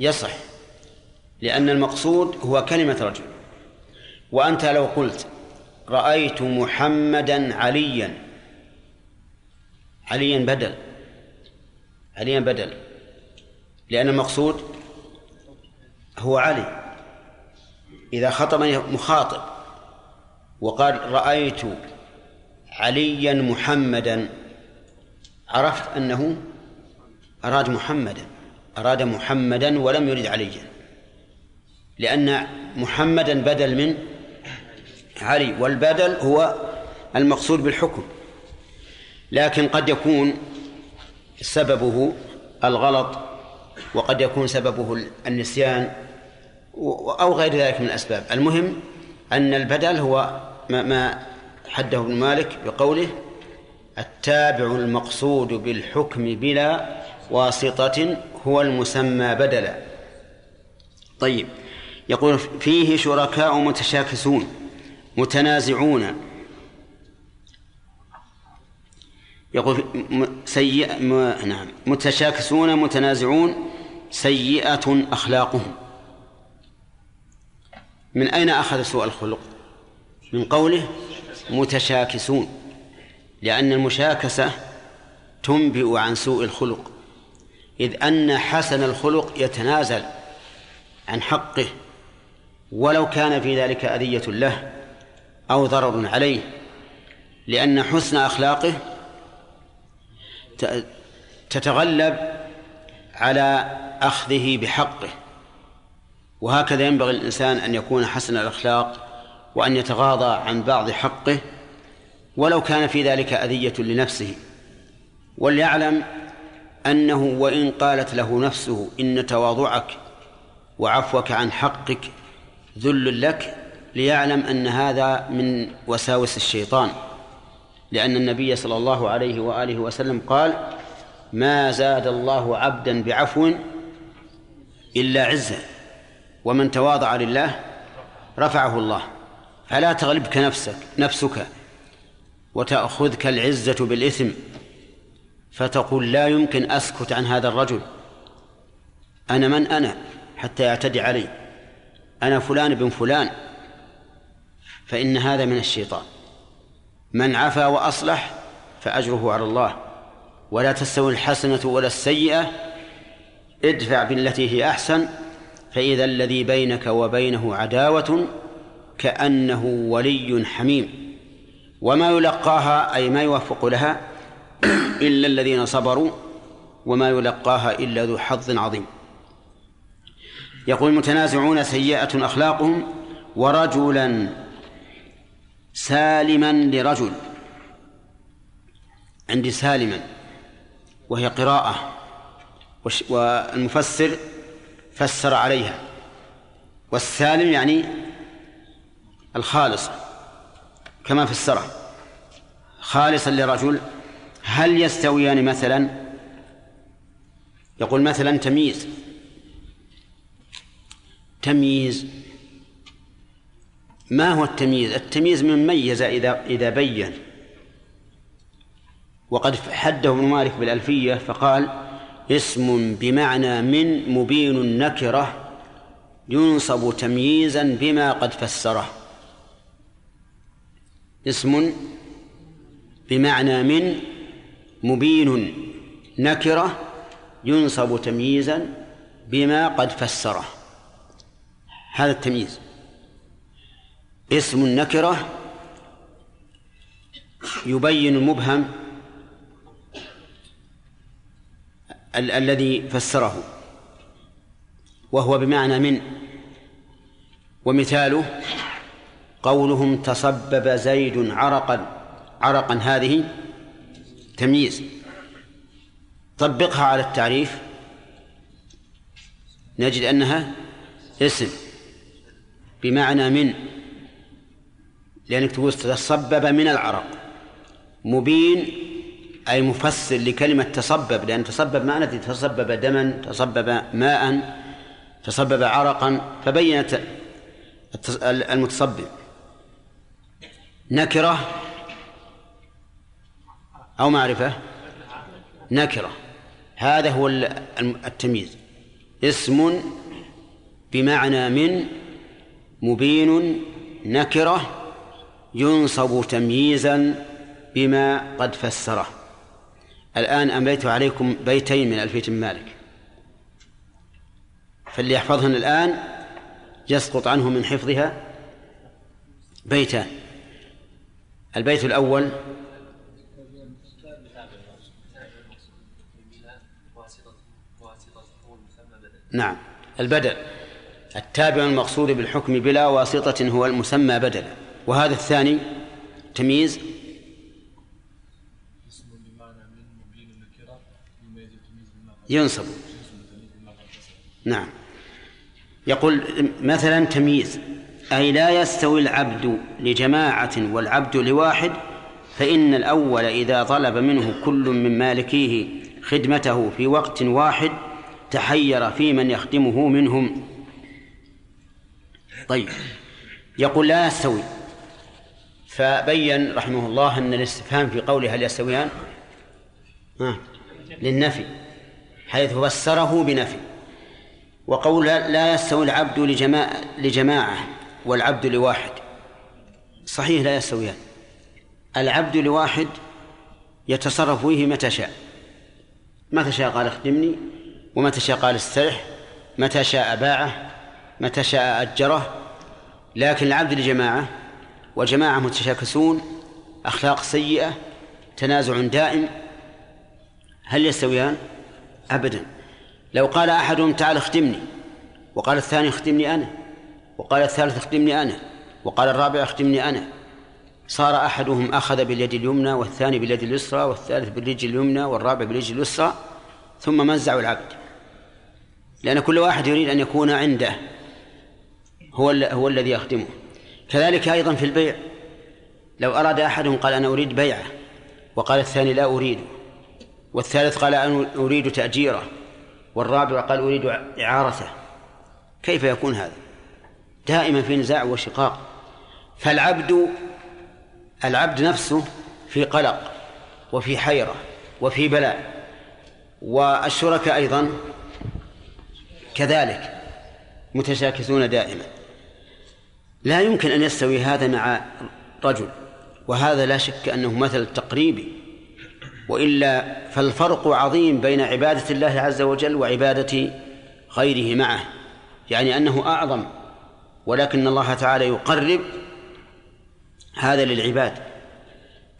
يصح لأن المقصود هو كلمة رجل. وأنت لو قلت رأيت محمدا عليا. عليا بدل. عليا بدل. لأن المقصود هو علي. إذا خطبني مخاطب وقال رأيت عليا محمدا عرفت أنه أراد محمدا. أراد محمدا ولم يرد عليا. لأن محمدا بدل من علي والبدل هو المقصود بالحكم لكن قد يكون سببه الغلط وقد يكون سببه النسيان أو غير ذلك من الأسباب. المهم أن البدل هو ما حده ابن مالك بقوله التابع المقصود بالحكم بلا واسطة هو المسمى بدلا. طيب يقول فيه شركاء متشاكسون. متنازعون. يقول سيئة نعم. متشاكسون متنازعون سيئة أخلاقهم. من أين أخذ سوء الخلق؟ من قوله متشاكسون لأن المشاكسة تنبئ عن سوء الخلق إذ أن حسن الخلق يتنازل عن حقه ولو كان في ذلك أذية له. أو ضرر عليه لأن حسن أخلاقه تتغلب على أخذه بحقه. وهكذا ينبغي الإنسان أن يكون حسن الأخلاق وأن يتغاضى عن بعض حقه ولو كان في ذلك أذية لنفسه. وليعلم أنه وإن قالت له نفسه إن تواضعك وعفوك عن حقك ذل لك ليعلم أن هذا من وساوس الشيطان لأن النبي صلى الله عليه وآله وسلم قال ما زاد الله عبدا بعفو إلا عزا ومن تواضع لله رفعه الله. فلا تغلبك نفسك نفسك وتأخذك العزة بالإثم فتقول لا يمكن أسكت عن هذا الرجل أنا من أنا حتى يعتدي علي أنا فلان بن فلان. فإن هذا من الشيطان. من عفا وأصلح فأجره على الله. ولا تستوي الحسنة ولا السيئة. ادفع بالتي هي أحسن. فإذا الذي بينك وبينه عداوة كأنه ولي حميم. وما يلقاها أي ما يوفق لها إلا الذين صبروا. وما يلقاها إلا ذو حظ عظيم. يقول المتنازعون سيئة أخلاقهم ورجلا سالما لرجل. عندي سالما وهي قراءة والمفسر فسر عليها. والسالم يعني الخالص كما فسره. خالصا لرجل هل يستويان مثلا؟ يقول مثلا تمييز. تمييز ما هو التمييز؟ التمييز من ميز إذا إذا بين. وقد حده ابن مالك بالألفية فقال اسم بمعنى من مبين النكرة ينصب تمييزا بما قد فسره. اسم بمعنى من مبين نكرة ينصب تمييزا بما قد فسره. هذا التمييز. اسم النكرة يبين المبهم ال- الذي فسره وهو بمعنى من ومثاله قولهم تصبب زيد عرقا عرقا هذه تمييز. طبقها على التعريف نجد أنها اسم بمعنى من. لأنك تقول تصبب من العرق. مبين أي مفسر لكلمة تصبب لأن تصبب ما ندري تصبب دما تصبب ماء تصبب عرقا فبينت المتصبب نكرة أو معرفة؟ نكرة. هذا هو التمييز. اسم بمعنى من مبين نكرة ينصب تمييزا بما قد فسره. الآن أمليت عليكم بيتين من ألفية مالك. فاللي يحفظهن الآن يسقط عنه من حفظها بيتان. البيت الأول نعم البدل. التابع المقصود بالحكم بلا واسطة هو المسمى بدلا. وهذا الثاني تمييز ينصب. نعم. يقول مثلا تمييز أي لا يستوي العبد لجماعة والعبد لواحد فإن الأول إذا طلب منه كل من مالكيه خدمته في وقت واحد تحير في من يخدمه منهم. طيب. يقول لا يستوي. فبين رحمه الله أن الاستفهام في قوله هل يستويان؟ للنفي حيث فسره بنفي. وقول لا يستوي العبد لجماعة, لجماعة والعبد لواحد. صحيح لا يستويان. العبد لواحد يتصرف فيه متى شاء. متى شاء قال اخدمني ومتى شاء قال استرح متى شاء باعه متى شاء أجره. لكن العبد لجماعة والجماعة متشاكسون أخلاق سيئة تنازع دائم. هل يستويان؟ أبدا. لو قال أحدهم تعال اخدمني وقال الثاني اخدمني أنا وقال الثالث اخدمني أنا وقال الرابع اخدمني أنا صار أحدهم أخذ باليد اليمنى والثاني باليد اليسرى والثالث بالرجل اليمنى والرابع بالرجل اليسرى ثم مزعوا العبد. لأن كل واحد يريد أن يكون عنده هو هو الذي يخدمه. كذلك أيضا في البيع. لو أراد أحدهم قال أنا أريد بيعة وقال الثاني لا أريد والثالث قال أنا أريد تأجيرة والرابع قال أريد إعارته. كيف يكون هذا؟ دائما في نزاع وشقاق. فالعبد العبد نفسه في قلق وفي حيرة وفي بلاء. والشركاء أيضا كذلك متشاكسون دائما. لا يمكن أن يستوي هذا مع رجل وهذا لا شك أنه مثل تقريبي وإلا فالفرق عظيم بين عبادة الله عز وجل وعبادة غيره معه يعني أنه أعظم ولكن الله تعالى يقرب هذا للعباد.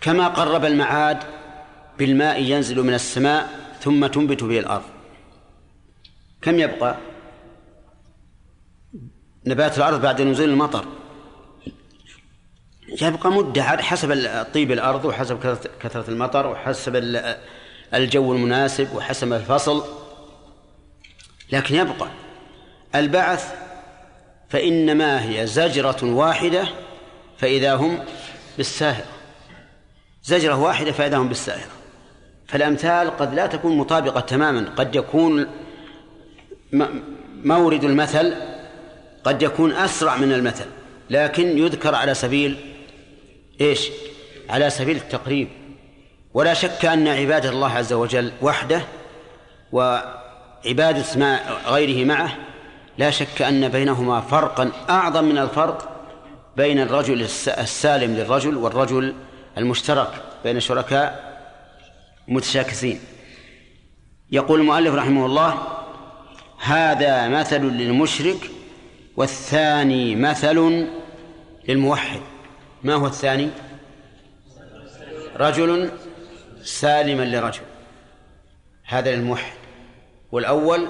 كما قرب المعاد بالماء ينزل من السماء ثم تنبت به الأرض. كم يبقى؟ نبات الأرض بعد نزول المطر. يبقى مدة حسب طيب الأرض وحسب كثرة المطر وحسب الجو المناسب وحسب الفصل. لكن يبقى البعث فإنما هي زجرة واحدة فإذا هم بالساهرة. زجرة واحدة فإذا هم بالساهرة. فالأمثال قد لا تكون مطابقة تماما. قد يكون مورد المثل قد يكون أسرع من المثل لكن يذكر على سبيل إيش؟ على سبيل التقريب. ولا شك أن عبادة الله عز وجل وحده وعبادة ما غيره معه لا شك أن بينهما فرقا أعظم من الفرق بين الرجل السالم للرجل والرجل المشترك بين شركاء متشاكسين يقول المؤلف رحمه الله هذا مثل للمشرك والثاني مثل للموحد. ما هو الثاني؟ رجل سالما لرجل. هذا للموحد. والأول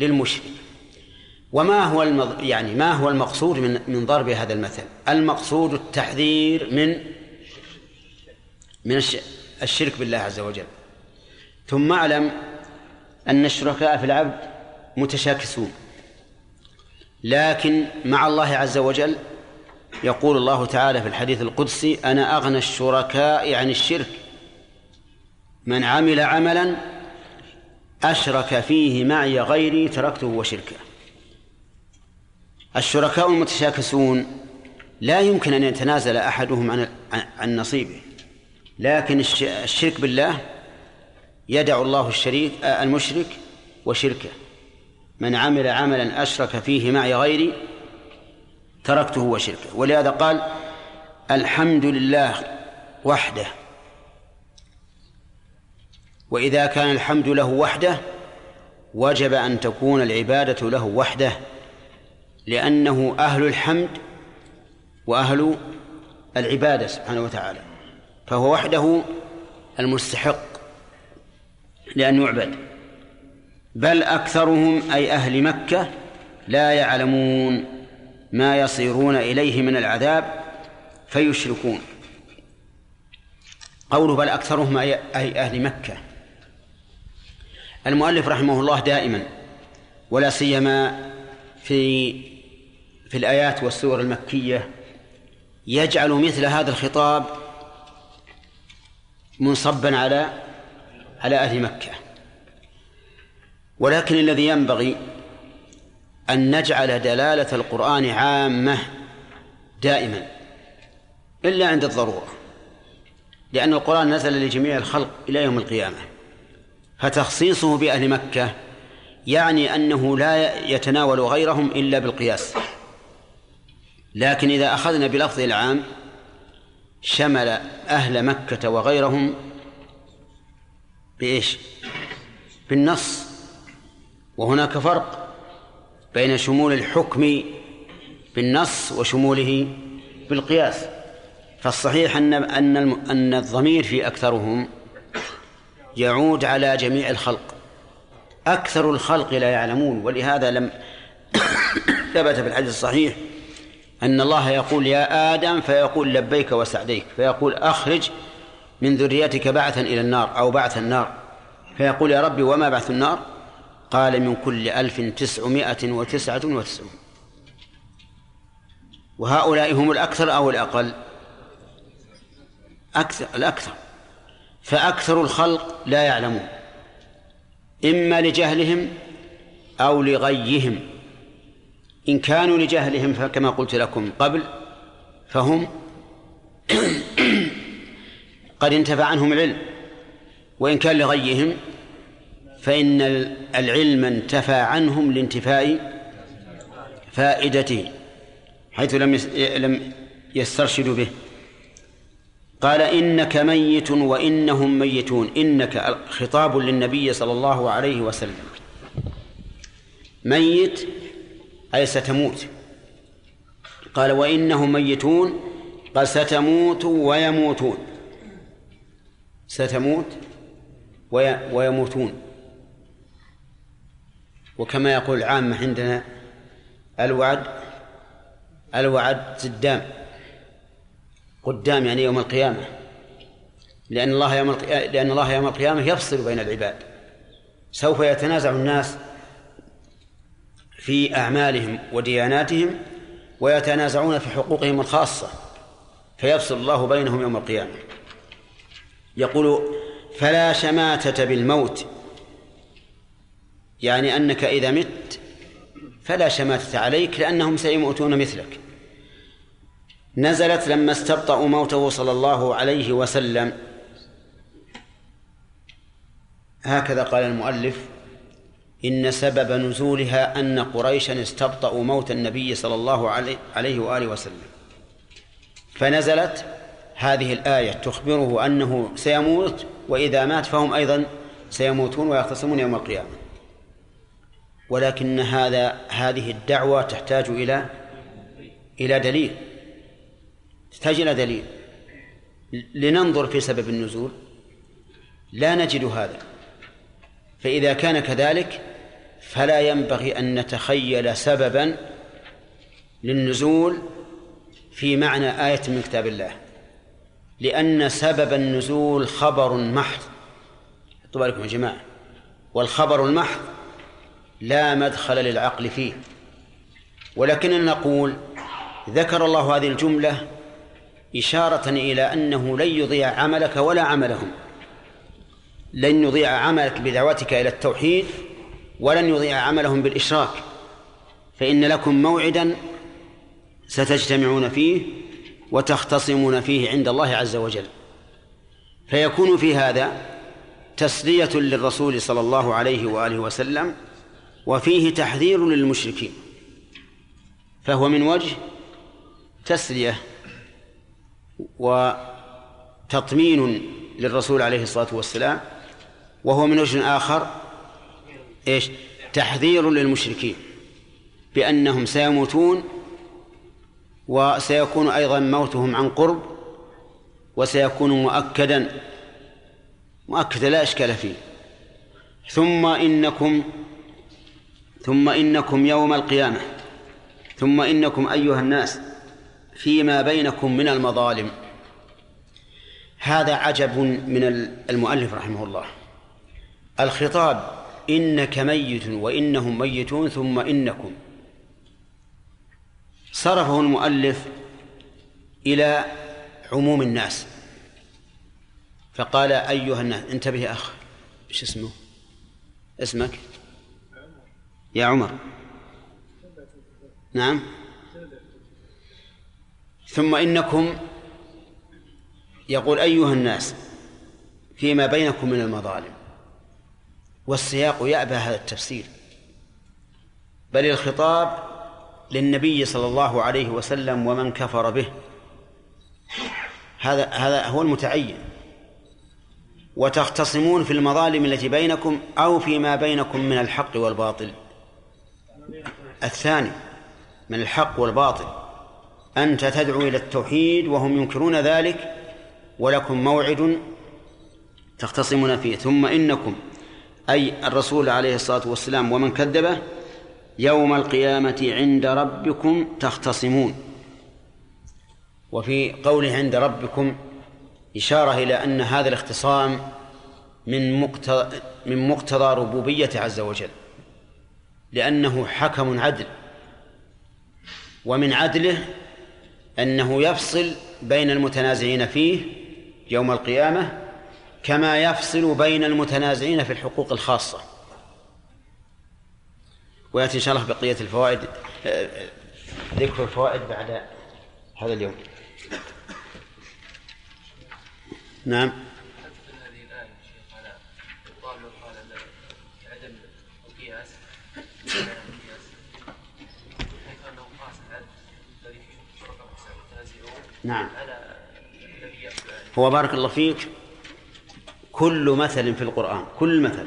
للمشرك. وما هو المض... يعني ما هو المقصود من من ضرب هذا المثل؟ المقصود التحذير من من الشرك بالله عز وجل. ثم أعلم أن الشركاء في العبد متشاكسون. لكن مع الله عز وجل يقول الله تعالى في الحديث القدسي أنا أغنى الشركاء عن الشرك. من عمل عملا أشرك فيه معي غيري تركته وشركه. الشركاء المتشاكسون لا يمكن أن يتنازل أحدهم عن عن نصيبه. لكن الشرك بالله يدع الله الشريك المشرك وشركه. من عمل عملا أشرك فيه معي غيري تركته وشركه. ولهذا قال الحمد لله وحده. وإذا كان الحمد له وحده وجب أن تكون العبادة له وحده لأنه أهل الحمد وأهل العبادة سبحانه وتعالى. فهو وحده المستحق لأن يعبد. بل أكثرهم أي أهل مكة لا يعلمون. ما يصيرون إليه من العذاب فيشركون. قوله بل أكثرهم أي أهل مكة. المؤلف رحمه الله دائما ولا سيما في في الآيات والسور المكية يجعل مثل هذا الخطاب منصبا على على أهل مكة. ولكن الذي ينبغي أن نجعل دلالة القرآن عامة دائما إلا عند الضرورة لأن القرآن نزل لجميع الخلق إلى يوم القيامة. فتخصيصه بأهل مكة يعني أنه لا يتناول غيرهم إلا بالقياس. لكن إذا أخذنا بلفظ العام شمل أهل مكة وغيرهم بإيش؟ بالنص. وهناك فرق. بين شمول الحكم بالنص وشموله بالقياس. فالصحيح أن أن أن الضمير في أكثرهم يعود على جميع الخلق. أكثر الخلق لا يعلمون ولهذا لم ثبت في الحديث الصحيح أن الله يقول يا آدم فيقول لبيك وسعديك فيقول أخرج من ذريتك بعثا إلى النار أو بعث النار فيقول يا ربي وما بعث النار؟ قال من كل ألف تسعمائة وتسعة وتسعون. وهؤلاء هم الأكثر أو الأقل؟ أكثر الأكثر. فأكثر الخلق لا يعلمون. إما لجهلهم أو لغيهم. إن كانوا لجهلهم فكما قلت لكم قبل فهم قد انتفع عنهم العلم. وإن كان لغيهم فإن العلم انتفى عنهم لانتفاء فائدته حيث لم لم يسترشدوا به. قال إنك ميت وإنهم ميتون. إنك خطاب للنبي صلى الله عليه وسلم. ميت أي ستموت. قال وإنهم ميتون. قال ستموت ويموتون. ستموت ويموتون. وكما يقول العامة عندنا الوعد الوعد قدام قدام يعني يوم القيامة. لأن الله يوم لأن الله يوم القيامة يفصل بين العباد. سوف يتنازع الناس في أعمالهم ودياناتهم ويتنازعون في حقوقهم الخاصة فيفصل الله بينهم يوم القيامة. يقول فلا شماتة بالموت يعني أنك إذا مت فلا شماتة عليك لأنهم سيموتون مثلك. نزلت لما استبطأوا موته صلى الله عليه وسلم. هكذا قال المؤلف إن سبب نزولها أن قريشا استبطأوا موت النبي صلى الله عليه وآله وسلم. فنزلت هذه الآية تخبره أنه سيموت وإذا مات فهم أيضا سيموتون ويختصمون يوم القيامة. ولكن هذا هذه الدعوة تحتاج إلى إلى دليل. تحتاج إلى دليل. لننظر في سبب النزول. لا نجد هذا. فإذا كان كذلك فلا ينبغي أن نتخيل سببا للنزول في معنى آية من كتاب الله. لأن سبب النزول خبر محض. حطوا بالكم يا جماعة. والخبر المحض لا مدخل للعقل فيه. ولكننا نقول ذكر الله هذه الجملة إشارة إلى أنه لن يضيع عملك ولا عملهم. لن يضيع عملك بدعوتك إلى التوحيد ولن يضيع عملهم بالإشراك. فإن لكم موعدا ستجتمعون فيه وتختصمون فيه عند الله عز وجل. فيكون في هذا تسلية للرسول صلى الله عليه وآله وسلم وفيه تحذير للمشركين. فهو من وجه تسلية وتطمين للرسول عليه الصلاة والسلام وهو من وجه آخر إيش؟ تحذير للمشركين بأنهم سيموتون وسيكون أيضا موتهم عن قرب وسيكون مؤكدا مؤكدا لا إشكال فيه. ثم إنكم ثم إنكم يوم القيامة. ثم إنكم أيها الناس فيما بينكم من المظالم. هذا عجب من المؤلف رحمه الله. الخطاب إنك ميت وإنهم ميتون ثم إنكم. صرفه المؤلف إلى عموم الناس. فقال أيها الناس انتبه يا أخ إيش اسمه؟ اسمك؟ يا عمر. نعم. ثم إنكم يقول أيها الناس فيما بينكم من المظالم والسياق يأبى هذا التفسير. بل الخطاب للنبي صلى الله عليه وسلم ومن كفر به. هذا هذا هو المتعين. وتختصمون في المظالم التي بينكم أو فيما بينكم من الحق والباطل. الثاني من الحق والباطل أنت تدعو إلى التوحيد وهم ينكرون ذلك ولكم موعد تختصمون فيه. ثم إنكم أي الرسول عليه الصلاة والسلام ومن كذبه يوم القيامة عند ربكم تختصمون. وفي قوله عند ربكم إشارة إلى أن هذا الاختصام من مقتضى من مقتضى ربوبية عز وجل. لأنه حكم عدل. ومن عدله أنه يفصل بين المتنازعين فيه يوم القيامة كما يفصل بين المتنازعين في الحقوق الخاصة. ويأتي إن شاء الله بقية الفوائد ذكر الفوائد بعد هذا اليوم. نعم. نعم. هو بارك الله فيك. كل مثل في القرآن كل مثل.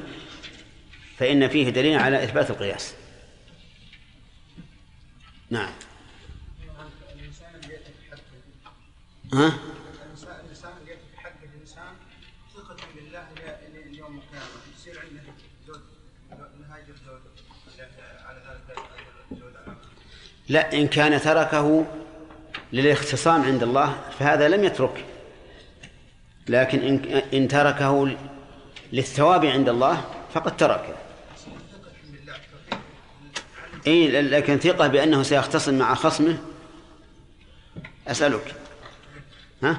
فإن فيه دليل على إثبات القياس. نعم. ها؟ الانسان اللي في حق الانسان ثقة بالله يوم القيامة يصير عنده زود نهاية الزود على ذلك لا إن كان تركه للاختصام عند الله فهذا لم يترك. لكن إن إن تركه للثواب عند الله فقد تركه إيه لكن ثقة بأنه سيختصم مع خصمه. أسألك. ها؟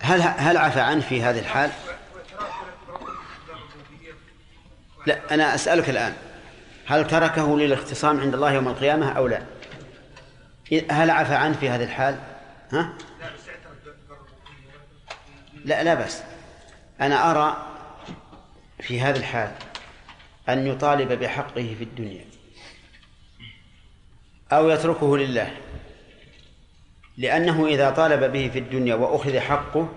هل هل عفى عنه في هذه الحال؟ لا أنا أسألك الآن. هل تركه للاختصام عند الله يوم القيامة أو لا؟ هل عفى عنه في هذه الحال؟ ها؟ لا لا بس أنا أرى في هذا الحال أن يطالب بحقه في الدنيا أو يتركه لله لأنه إذا طالب به في الدنيا وأخذ حقه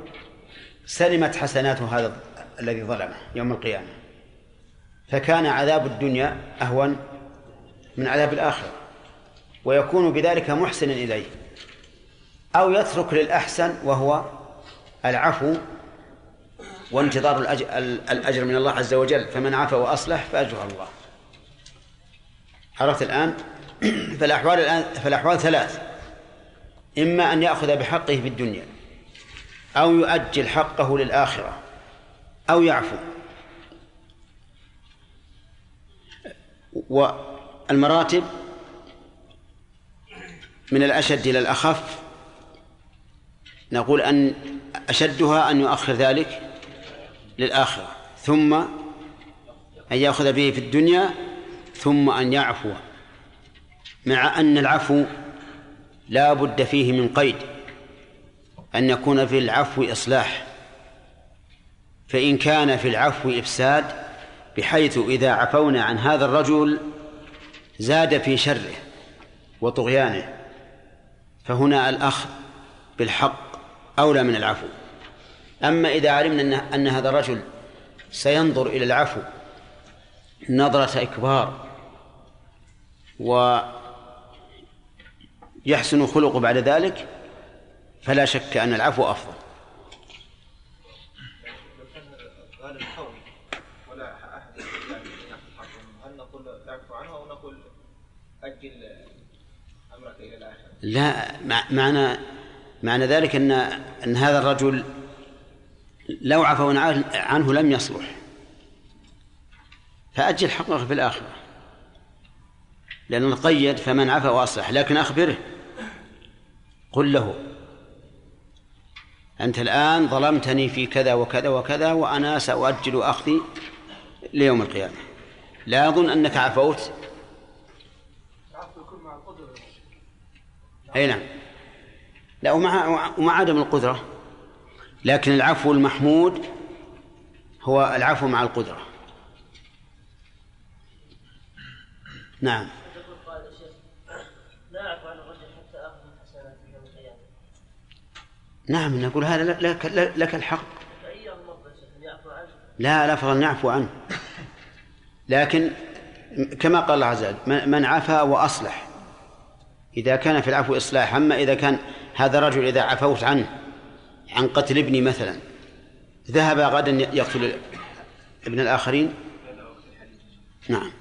سلمت حسنات هذا الذي ظلمه يوم القيامة فكان عذاب الدنيا أهون من عذاب الآخرة. ويكون بذلك محسنا إليه. أو يترك للأحسن وهو العفو وانتظار الأجر من الله عز وجل. فمن عفا وأصلح فأجر الله. عرفت الآن؟ فالأحوال الآن فالأحوال ثلاث. إما أن يأخذ بحقه في الدنيا أو يؤجل حقه للآخرة أو يعفو. والمراتب من الأشد إلى الأخف. نقول أن أشدها أن يؤخر ذلك للآخرة ثم أن يأخذ به في الدنيا ثم أن يعفو مع أن العفو لا بد فيه من قيد أن يكون في العفو إصلاح. فإن كان في العفو إفساد بحيث إذا عفونا عن هذا الرجل زاد في شره وطغيانه. فهنا الأخذ بالحق أولى من العفو. أما إذا علمنا أن هذا الرجل سينظر إلى العفو نظرة إكبار ويحسن خلقه بعد ذلك فلا شك أن العفو أفضل. لا معنى معنى ذلك ان أن هذا الرجل لو عفوا عنه لم يصلح. فأجل حقه في الآخرة. لأنه قيد فمن عفا وأصلح. لكن أخبره. قل له أنت الآن ظلمتني في كذا وكذا وكذا وأنا سأؤجل أخذي ليوم القيامة. لا أظن أنك عفوت أي نعم. لا ومع ومع عدم القدرة. لكن العفو المحمود هو العفو مع القدرة. نعم. نعم نقول هذا لك, لك الحق. لا لفظا نعفو عنه. لكن كما قال الله عز وجل من عفا وأصلح. إذا كان في العفو إصلاح. أما إذا كان هذا الرجل إذا عفوت عنه عن قتل ابني مثلا ذهب غدا يقتل ابن الآخرين؟ نعم.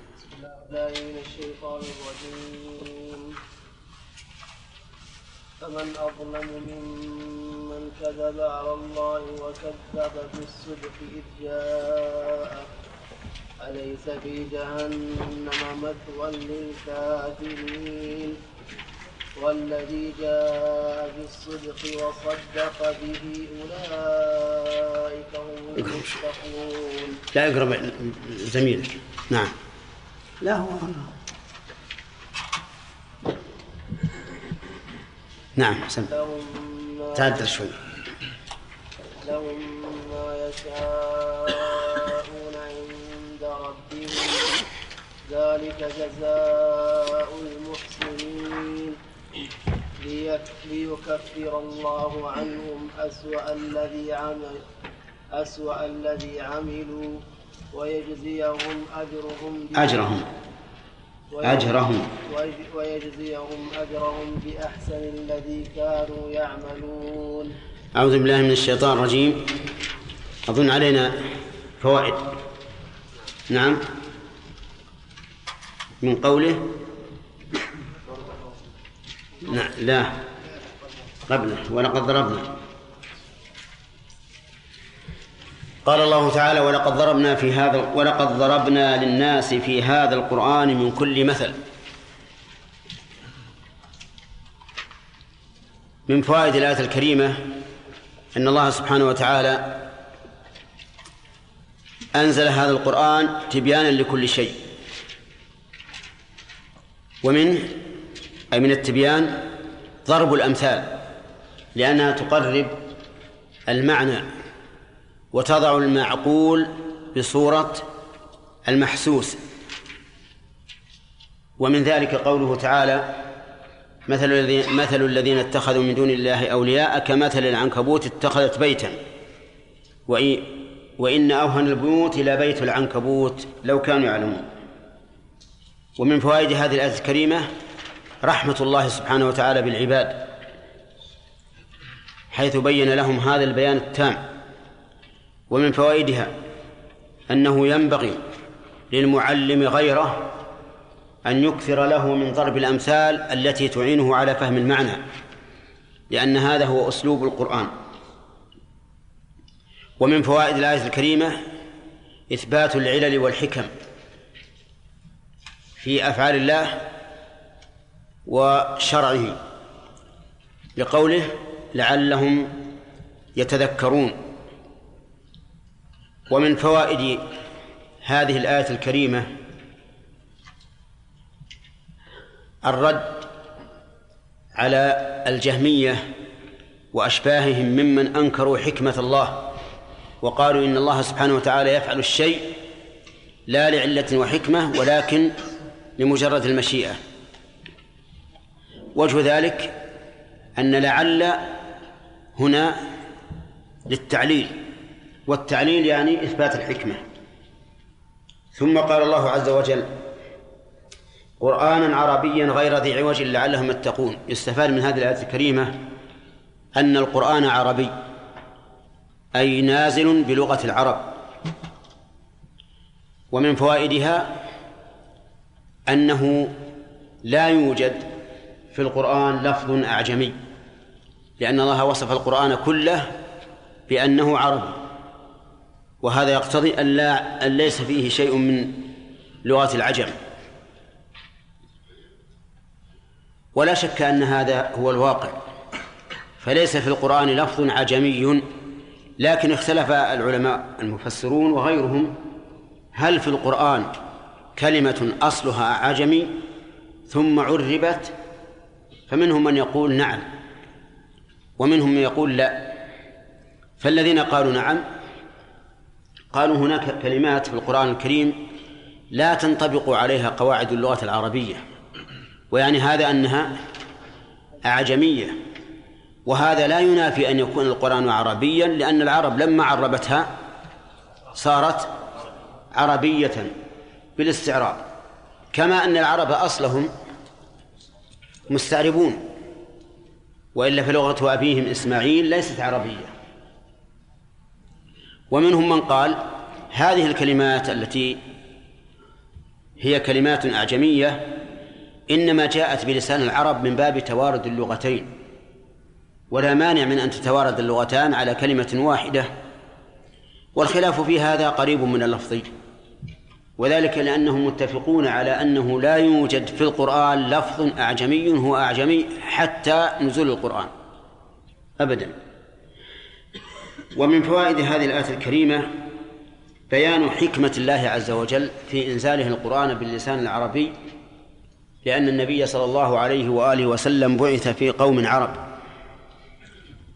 فمن أظلم ممن كذب على الله وكذب بالصدق إذ جاء أليس في جهنم مثوى للكافرين؟ والذي جاء بالصدق وصدق به أولئك هم المتقون. لا يقرب زميلك نعم. لا هو نعم حسن تعدل شوي. لهم ما يشاءون عند ربهم. ذلك جزاء المحسنين. ليكفر الله عنهم أسوأ الذي عمل أسوأ الذي عملوا ويجزيهم أجرهم أجرهم. أجرهم. ويجزيهم أجرهم بأحسن الذي كانوا يعملون. أعوذ بالله من الشيطان الرجيم. أظن علينا فوائد. نعم. من قوله نعم لا. قبله ولقد ضربنا. قال الله تعالى ولقد ضربنا في هذا ولقد ضربنا للناس في هذا القرآن من كل مثل. من فوائد الآية الكريمة أن الله سبحانه وتعالى أنزل هذا القرآن تبيانا لكل شيء. ومنه أي من التبيان ضرب الأمثال لأنها تقرب المعنى وتضع المعقول بصورة المحسوس. ومن ذلك قوله تعالى مثل الذين مثل الذين اتخذوا من دون الله أولياء كمثل العنكبوت اتخذت بيتا. وإن, أوهن البيوت إلى بيت العنكبوت لو كانوا يعلمون. ومن فوائد هذه الآية الكريمة رحمة الله سبحانه وتعالى بالعباد حيث بين لهم هذا البيان التام ومن فوائدها أنه ينبغي للمعلم غيره أن يكثر له من ضرب الأمثال التي تعينه على فهم المعنى لأن هذا هو أسلوب القرآن. ومن فوائد الآية الكريمة إثبات العلل والحكم في أفعال الله وشرعه لقوله لعلهم يتذكرون. ومن فوائد هذه الآية الكريمة الرد على الجهمية وأشباههم ممن أنكروا حكمة الله وقالوا إن الله سبحانه وتعالى يفعل الشيء لا لعلة وحكمة ولكن لمجرد المشيئة. وجه ذلك أن لعل هنا للتعليل والتعليل يعني إثبات الحكمة. ثم قال الله عز وجل قرآنا عربيا غير ذي عوج لعلهم يتقون. يستفاد من هذه الآية الكريمة أن القرآن عربي أي نازل بلغة العرب. ومن فوائدها أنه لا يوجد في القرآن لفظ أعجمي لأن الله وصف القرآن كله بأنه عربي. وهذا يقتضي أن, لا أن ليس فيه شيء من لغة العجم. ولا شك أن هذا هو الواقع. فليس في القرآن لفظ عجمي لكن اختلف العلماء المفسرون وغيرهم هل في القرآن كلمة أصلها عجمي ثم عربت فمنهم من يقول نعم ومنهم من يقول لا فالذين قالوا نعم قالوا هناك كلمات في القرآن الكريم لا تنطبق عليها قواعد اللغة العربية ويعني هذا أنها أعجمية وهذا لا ينافي أن يكون القرآن عربيا لأن العرب لما عربتها صارت عربية بالإستعراب كما أن العرب أصلهم مستعربون. وإلا فلغة أبيهم إسماعيل ليست عربية. ومنهم من قال هذه الكلمات التي هي كلمات أعجمية إنما جاءت بلسان العرب من باب توارد اللغتين. ولا مانع من أن تتوارد اللغتان على كلمة واحدة والخلاف في هذا قريب من اللفظي وذلك لأنهم متفقون على أنه لا يوجد في القرآن لفظ أعجمي هو أعجمي حتى نزول القرآن. أبدا. ومن فوائد هذه الآية الكريمة بيان حكمة الله عز وجل في إنزاله القرآن باللسان العربي لأن النبي صلى الله عليه وآله وسلم بعث في قوم عرب.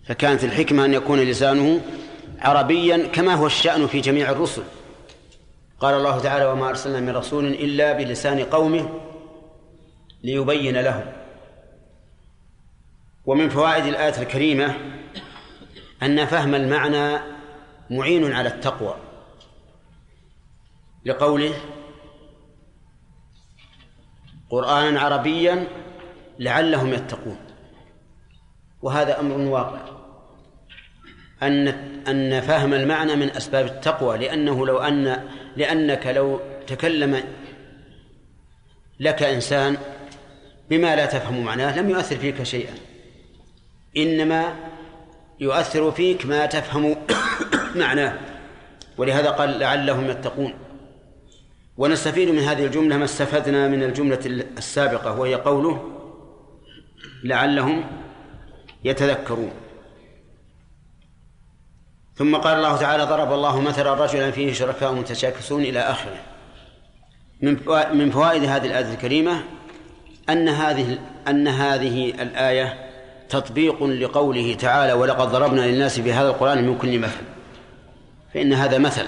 فكانت الحكمة أن يكون لسانه عربيا كما هو الشأن في جميع الرسل. قال الله تعالى وما أرسلنا من رسول إلا بلسان قومه ليبين لهم. ومن فوائد الآية الكريمة أن فهم المعنى معين على التقوى. لقوله قرآنا عربيا لعلهم يتقون. وهذا أمر واقع. أن أن فهم المعنى من أسباب التقوى لأنه لو أن لأنك لو تكلم لك إنسان بما لا تفهم معناه لم يؤثر فيك شيئا. إنما يؤثر فيك ما تفهم معناه. ولهذا قال لعلهم يتقون. ونستفيد من هذه الجملة ما استفدنا من الجملة السابقة وهي قوله لعلهم يتذكرون. ثم قال الله تعالى ضرب الله مثلا رجلا فيه شركاء متشاكسون إلى آخره. من فوائد هذه الآية الكريمة أن هذه أن هذه الآية تطبيق لقوله تعالى ولقد ضربنا للناس في هذا القرآن من كل مثل. فإن هذا مثل.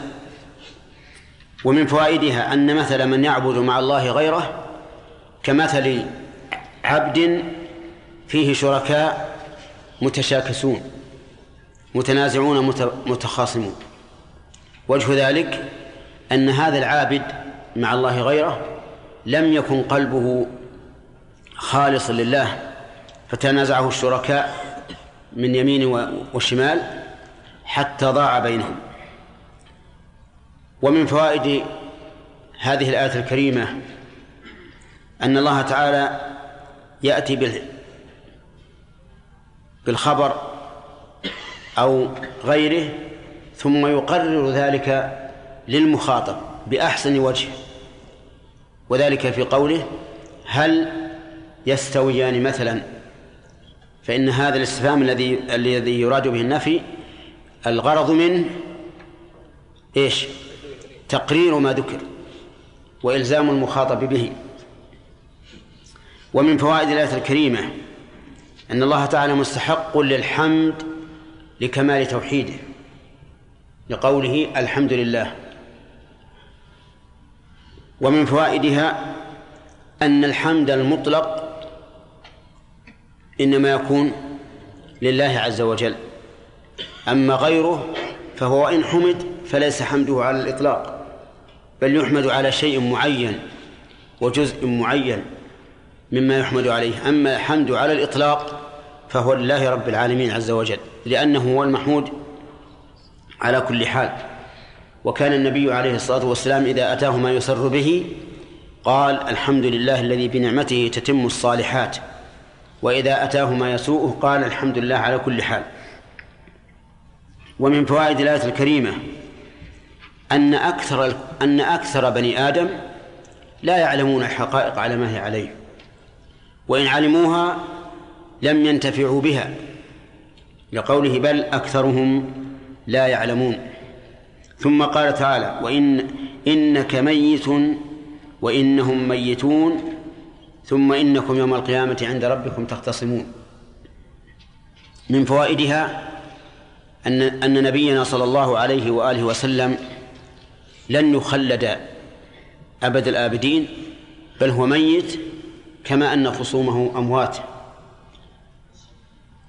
ومن فوائدها أن مثل من يعبد مع الله غيره كمثل عبد فيه شركاء متشاكسون. متنازعون متخاصمون. وجه ذلك أن هذا العابد مع الله غيره لم يكن قلبه خالصا لله فتنازعه الشركاء من يمين وشمال حتى ضاع بينهم. ومن فوائد هذه الآية الكريمة أن الله تعالى يأتي بالخبر أو غيره ثم يقرر ذلك للمخاطب بأحسن وجه. وذلك في قوله هل يستويان مثلا؟ فإن هذا الاستفهام الذي الذي يراد به النفي الغرض منه إيش؟ تقرير ما ذكر وإلزام المخاطب به. ومن فوائد الآية الكريمة أن الله تعالى مستحق للحمد لكمال توحيده لقوله الحمد لله. ومن فوائدها أن الحمد المطلق إنما يكون لله عز وجل. أما غيره فهو إن حمد فليس حمده على الإطلاق بل يحمد على شيء معين وجزء معين مما يحمد عليه. أما الحمد على الإطلاق فهو لله رب العالمين عز وجل لأنه هو المحمود على كل حال. وكان النبي عليه الصلاة والسلام إذا أتاه ما يسر به قال الحمد لله الذي بنعمته تتم الصالحات. وإذا أتاه ما يسوءه قال الحمد لله على كل حال. ومن فوائد الآية الكريمة أن أكثر أن أكثر بني آدم لا يعلمون الحقائق على ما هي عليه. وإن علموها لم ينتفعوا بها لقوله بل أكثرهم لا يعلمون. ثم قال تعالى وإن إنك ميت وإنهم ميتون ثم إنكم يوم القيامة عند ربكم تختصمون. من فوائدها أن أن نبينا صلى الله عليه وآله وسلم لن يخلد أبد الآبدين بل هو ميت كما أن خصومه أموات.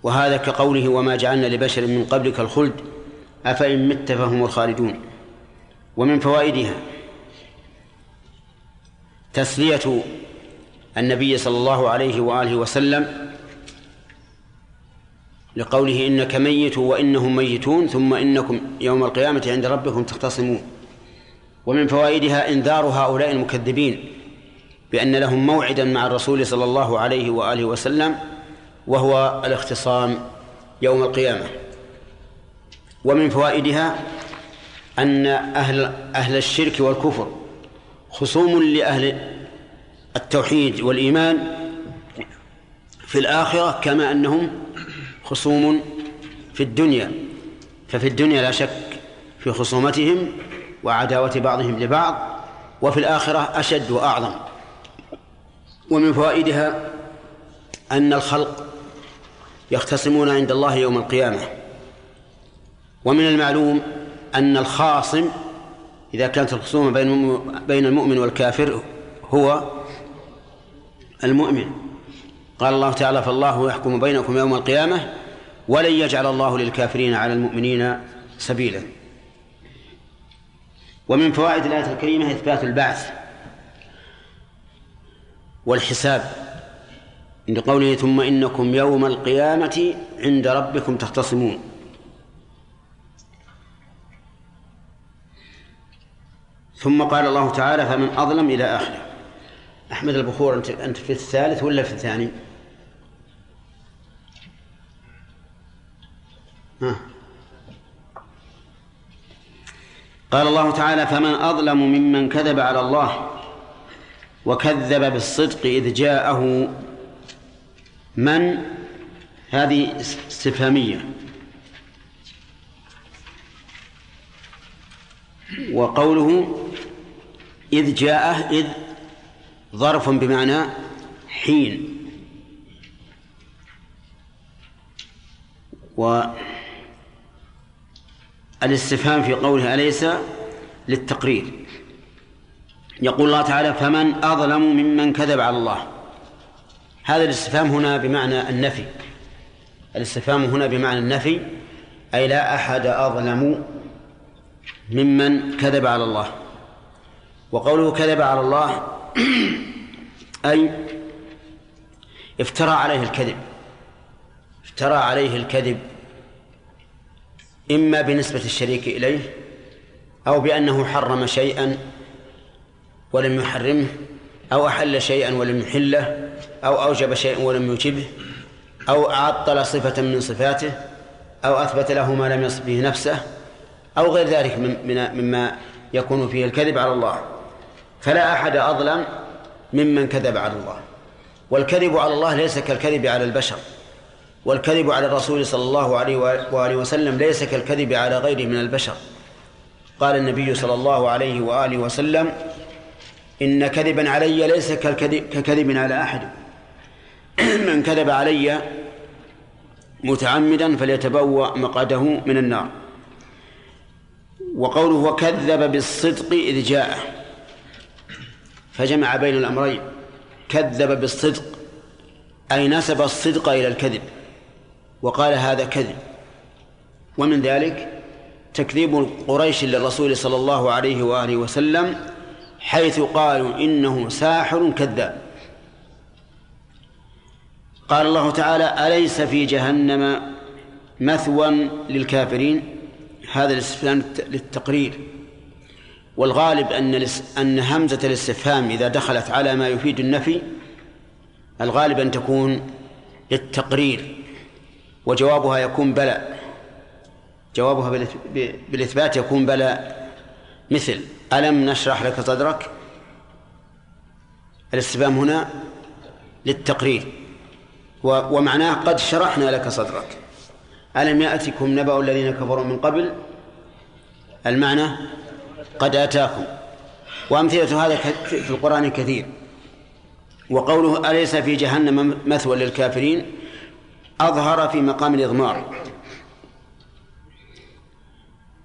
وهذا كقوله وما جعلنا لبشر من قبلك الخلد أفإن مت فهم الخالدون. ومن فوائدها تسلية النبي صلى الله عليه وآله وسلم لقوله إنك ميت وإنهم ميتون ثم إنكم يوم القيامة عند ربكم تختصمون. ومن فوائدها إنذار هؤلاء المكذبين بأن لهم موعدا مع الرسول صلى الله عليه وآله وسلم وهو الاختصام يوم القيامة. ومن فوائدها أن أهل أهل الشرك والكفر خصوم لأهل التوحيد والإيمان في الآخرة كما أنهم خصوم في الدنيا. ففي الدنيا لا شك في خصومتهم وعداوة بعضهم لبعض وفي الآخرة أشد وأعظم. ومن فوائدها أن الخلق يختصمون عند الله يوم القيامة. ومن المعلوم أن الخاصم إذا كانت الخصومة بين المؤمن والكافر هو المؤمن. قال الله تعالى فالله يحكم بينكم يوم القيامة ولن يجعل الله للكافرين على المؤمنين سبيلا. ومن فوائد الآية الكريمة إثبات البعث والحساب. عند قوله ثم إنكم يوم القيامة عند ربكم تختصمون ثم قال الله تعالى فمن أظلم إلى آخره أحمد البخور أنت أنت في الثالث ولا في الثاني؟ ها. قال الله تعالى فمن أظلم ممن كذب على الله وكذب بالصدق إذ جاءه من هذه استفهامية؟ وقوله إذ جاءه إذ ظرف بمعنى حين. والاستفهام في قوله أليس للتقرير؟ يقول الله تعالى فمن أظلم ممن كذب على الله. هذا الاستفهام هنا بمعنى النفي. الاستفهام هنا بمعنى النفي أي لا أحد أظلم ممن كذب على الله. وقوله كذب على الله أي افترى عليه الكذب. افترى عليه الكذب إما بنسبة الشريك إليه أو بأنه حرم شيئا ولم يحرمه. أو أحل شيئا ولم يحله أو أوجب شيئا ولم يوجبه أو عطل صفة من صفاته أو أثبت له ما لم يصف به نفسه أو غير ذلك مما يكون فيه الكذب على الله. فلا أحد أظلم ممن كذب على الله. والكذب على الله ليس كالكذب على البشر. والكذب على الرسول صلى الله عليه وآله وسلم ليس كالكذب على غيره من البشر. قال النبي صلى الله عليه وآله وسلم إن كذبا علي ليس كالكذب ككذب على أحد. من كذب علي متعمدا فليتبوأ مقعده من النار. وقوله وكذب بالصدق إذ جاءه. فجمع بين الأمرين. كذب بالصدق أي نسب الصدق إلى الكذب وقال هذا كذب. ومن ذلك تكذيب قريش للرسول صلى الله عليه وآله وسلم حيث قالوا إنه ساحر كذاب. قال الله تعالى أليس في جهنم مثوى للكافرين؟ هذا الاستفهام للتقرير. والغالب أن أن همزة الاستفهام إذا دخلت على ما يفيد النفي الغالب أن تكون للتقرير. وجوابها يكون بلى. جوابها بالإثبات يكون بلى. مثل ألم نشرح لك صدرك؟ الاستفهام هنا للتقرير. ومعناه قد شرحنا لك صدرك. ألم يأتكم نبأ الذين كفروا من قبل؟ المعنى قد آتاكم. وأمثلة هذا في القرآن كثير وقوله أليس في جهنم مثوى للكافرين؟ أظهر في مقام الإضمار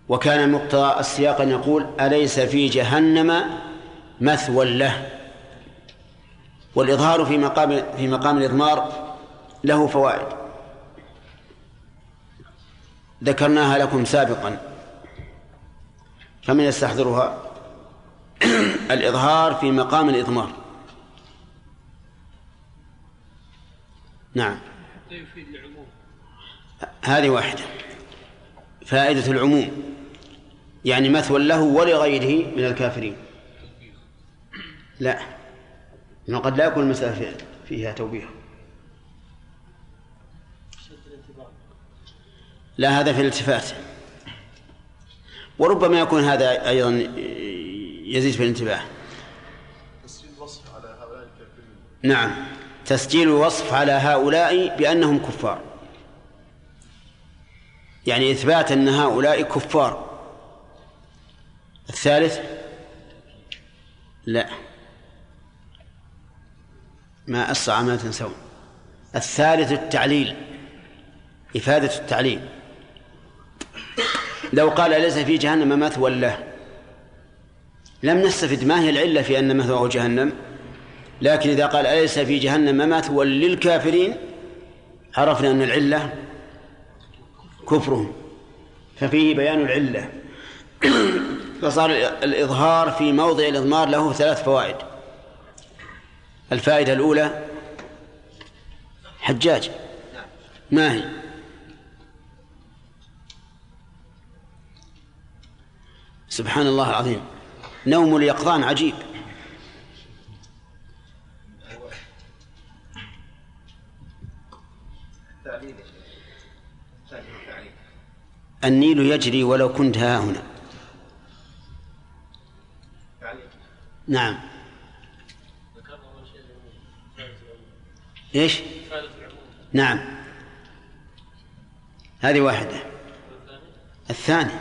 وكان مقتضى السياق أن يقول أليس في جهنم مثوى له؟ والإظهار في مقام في مقام الإضمار له فوائد. ذكرناها لكم سابقا. فمن يستحضرها؟ الإظهار في مقام الإضمار. نعم. هذه واحدة. فائدة العموم. يعني مثوى له ولغيره من الكافرين. لا. إنه قد لا يكون المسألة فيها توبيخ. لا هذا في الالتفات. وربما يكون هذا أيضا يزيد في الانتباه. تسجيل الوصف على هؤلاء الكافرين. نعم. تسجيل الوصف على هؤلاء بأنهم كفار. يعني إثبات أن هؤلاء كفار. الثالث؟ لا. ما أسرع ما تنسون. الثالث التعليل إفادة التعليل. لو قال ليس في جهنم مثوى له؟ لم نستفد ما هي العلة في أن مثواه جهنم لكن إذا قال أليس في جهنم مثوى للكافرين عرفنا أن العلة كفرهم ففيه بيان العلة. فصار الإظهار في موضع الإضمار له ثلاث فوائد. الفائدة الأولى حجاج. ما هي؟ سبحان الله العظيم. نوم اليقظان عجيب. النيل يجري ولو كنت ها هنا. نعم. إيش؟ نعم. هذه واحدة. الثاني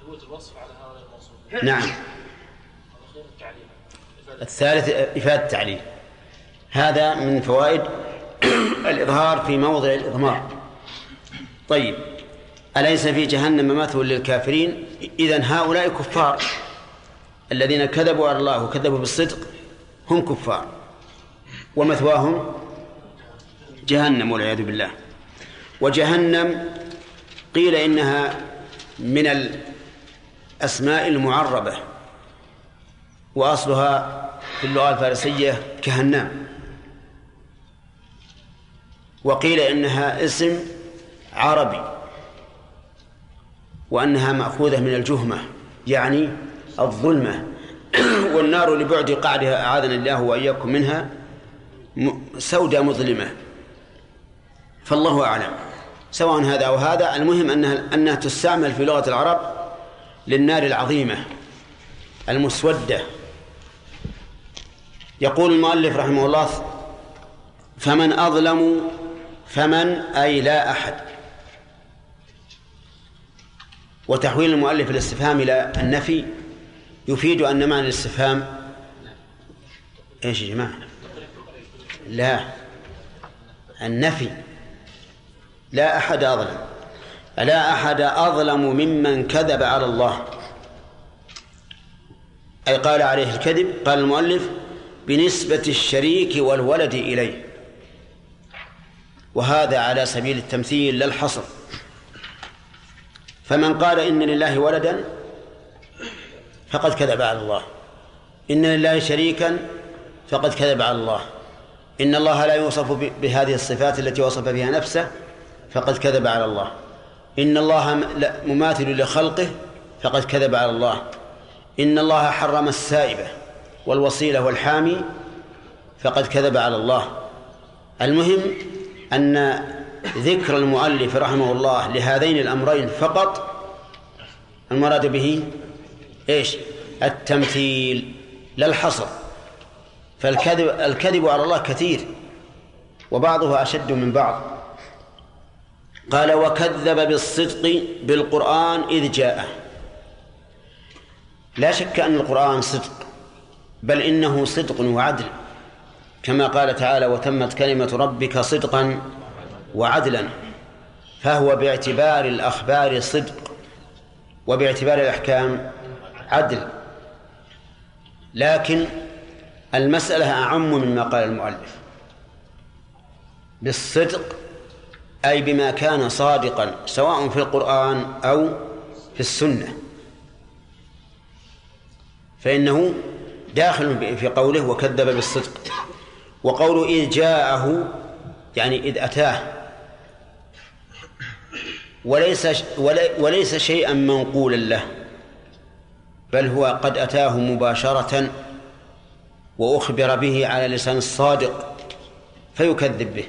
ثبوت الوصف على هؤلاء نعم. الثالث إفادة التعليل. هذا من فوائد الإظهار في موضع الإضمار. طيب. أليس في جهنم مثوى للكافرين؟ إذن هؤلاء كفار الذين كذبوا على الله وكذبوا بالصدق هم كفار. ومثواهم جهنم والعياذ بالله. وجهنم قيل إنها من الأسماء المعربة. وأصلها في اللغة الفارسية كهنام وقيل إنها اسم عربي. وأنها مأخوذة من الجهمة يعني الظلمة. والنار لبعد قعدها أعاذنا الله وإياكم منها سوداء مظلمة. فالله أعلم. سواء هذا أو هذا المهم أنها أنها تستعمل في لغة العرب للنار العظيمة المسودة. يقول المؤلف رحمه الله فمن أظلم فمن أي لا أحد. وتحويل المؤلف الاستفهام إلى النفي يفيد أن معنى الاستفهام إيش يا جماعة؟ لا. النفي. لا أحد أظلم. لا أحد أظلم ممن كذب على الله. أي قال عليه الكذب قال المؤلف بنسبة الشريك والولد إليه. وهذا على سبيل التمثيل لا الحصر فمن قال إن لله ولدا فقد كذب على الله. إن لله شريكا فقد كذب على الله. إن الله لا يوصف بهذه الصفات التي وصف بها نفسه فقد كذب على الله. إن الله مماثل لخلقه فقد كذب على الله. إن الله حرم السائبة والوصيلة والحامي فقد كذب على الله. المهم أن ذكر المؤلف رحمه الله لهذين الأمرين فقط. المراد به إيش؟ التمثيل لا الحصر. فالكذب الكذب على الله كثير وبعضه أشد من بعض. قال وكذب بالصدق بالقرآن إذ جاءه. لا شك أن القرآن صدق بل إنه صدق وعدل كما قال تعالى وتمت كلمة ربك صدقا وعدلا فهو باعتبار الأخبار صدق وباعتبار الأحكام عدل. لكن المسألة أعم مما قال المؤلف. بالصدق أي بما كان صادقا سواء في القرآن أو في السنة. فإنه داخل في قوله وكذب بالصدق. وقوله إذ جاءه يعني إذ أتاه. وليس وليس شيئا منقولا له بل هو قد أتاه مباشرة وأخبر به على لسان الصادق فيكذب به.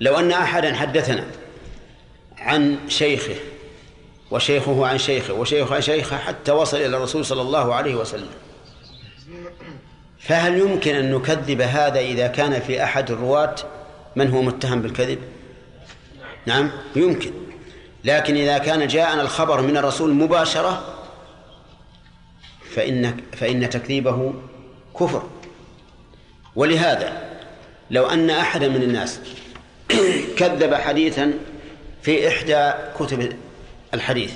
لو أن أحدا حدثنا عن شيخه وشيخه عن شيخه وشيخه عن شيخه حتى وصل إلى الرسول صلى الله عليه وسلم فهل يمكن أن نكذب هذا إذا كان في أحد الرواة من هو متهم بالكذب؟ نعم يمكن. لكن إذا كان جاءنا الخبر من الرسول مباشرة فإن فإن تكذيبه كفر. ولهذا لو أن أحدا من الناس كذب حديثا في إحدى كتب الحديث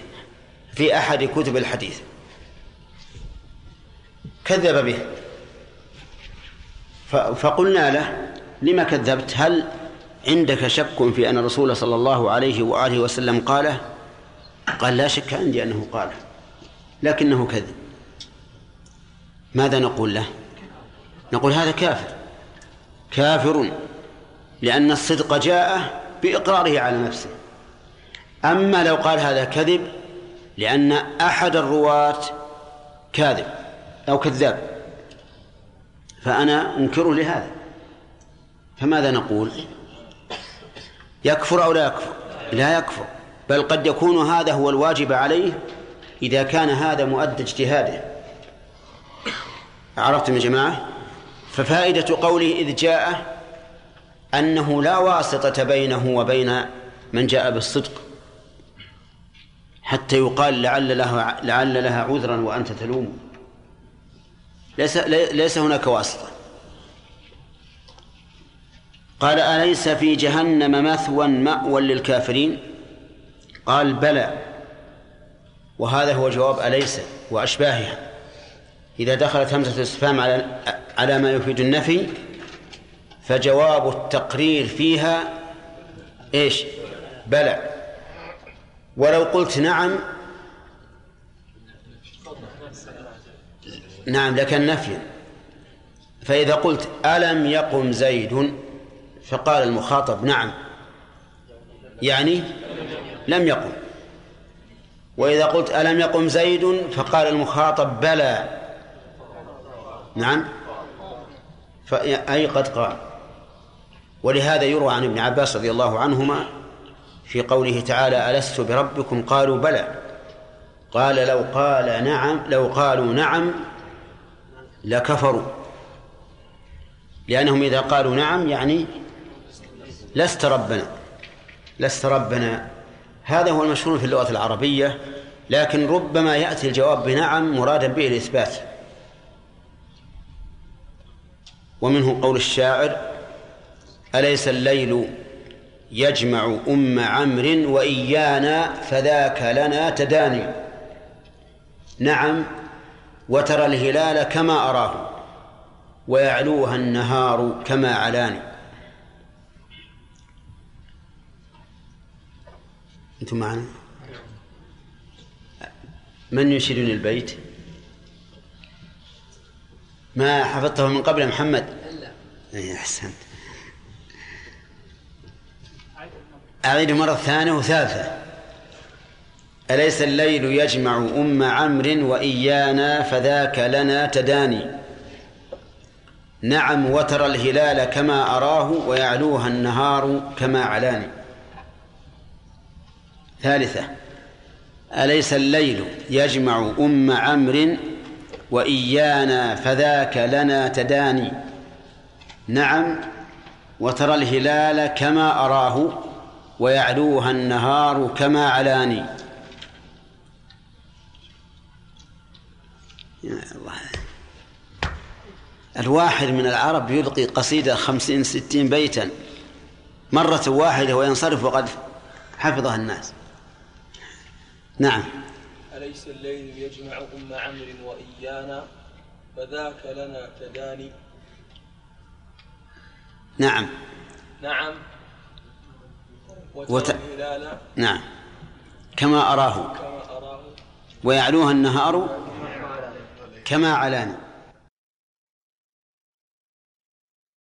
في أحد كتب الحديث كذب به. فقلنا له لما كذبت؟ هل عندك شك في أن الرسول صلى الله عليه وآله وسلم قاله؟ قال لا شك عندي أنه قاله لكنه كذب. ماذا نقول له؟ نقول هذا كافر. كافر لأن الصدق جاء بإقراره على نفسه. أما لو قال هذا كذب لأن أحد الرواة كاذب أو كذاب. فأنا أنكره لهذا. فماذا نقول؟ يكفر أو لا يكفر؟ لا يكفر. بل قد يكون هذا هو الواجب عليه إذا كان هذا مؤدى اجتهاده. عرفتم يا جماعة؟ ففائدة قوله إذ جاء أنه لا واسطة بينه وبين من جاء بالصدق حتى يقال لعل لها لعل لها عذرا وأنت تلوم. ليس ليس هناك واسطة. قال أليس في جهنم مثوى مأوى للكافرين؟ قال بلى. وهذا هو جواب أليس وأشباهها. إذا دخلت همزة الاستفهام على على ما يفيد النفي فجواب التقرير فيها إيش؟ بلى. ولو قلت نعم نعم لكن نفيا. فإذا قلت ألم يقم زيد؟ فقال المخاطب نعم. يعني لم يقم. وإذا قلت ألم يقم زيد فقال المخاطب بلى. نعم. أي قد قام. ولهذا يروى عن ابن عباس رضي الله عنهما في قوله تعالى ألست بربكم؟ قالوا بلى. قال لو قال نعم لو قالوا نعم لكفروا. لأنهم إذا قالوا نعم يعني لست ربنا لست ربنا. هذا هو المشهور في اللغة العربية لكن ربما يأتي الجواب بنعم مرادا به الإثبات ومنه قول الشاعر أليس الليل يجمع أم عمرو وإيانا فذاك لنا تداني؟ نعم وترى الهلال كما أراه ويعلوها النهار كما علاني. أنتم معنا؟ من يشيرني البيت؟ ما حفظته من قبل محمد؟ لا إيه، أحسنت. أعيد مرة ثانية وثالثة. أليس الليل يجمع أم عمرو وإيانا فذاك لنا تداني؟ نعم وترى الهلال كما أراه ويعلوها النهار كما علاني. ثالثة. أليس الليل يجمع أم عمرو وإيانا فذاك لنا تداني؟ نعم وترى الهلال كما أراه ويعلوها النهار كما علاني. يا الله الواحد من العرب يلقي قصيدة خمسين ستين بيتا. مرة واحدة وينصرف وقد حفظها الناس. نعم. أليس الليل يجمع أم عمرو وإيانا؟ فذاك لنا تداني نعم. نعم. وت... نعم. كما أراه. كما أراه. ويعلوها النهار كما علاني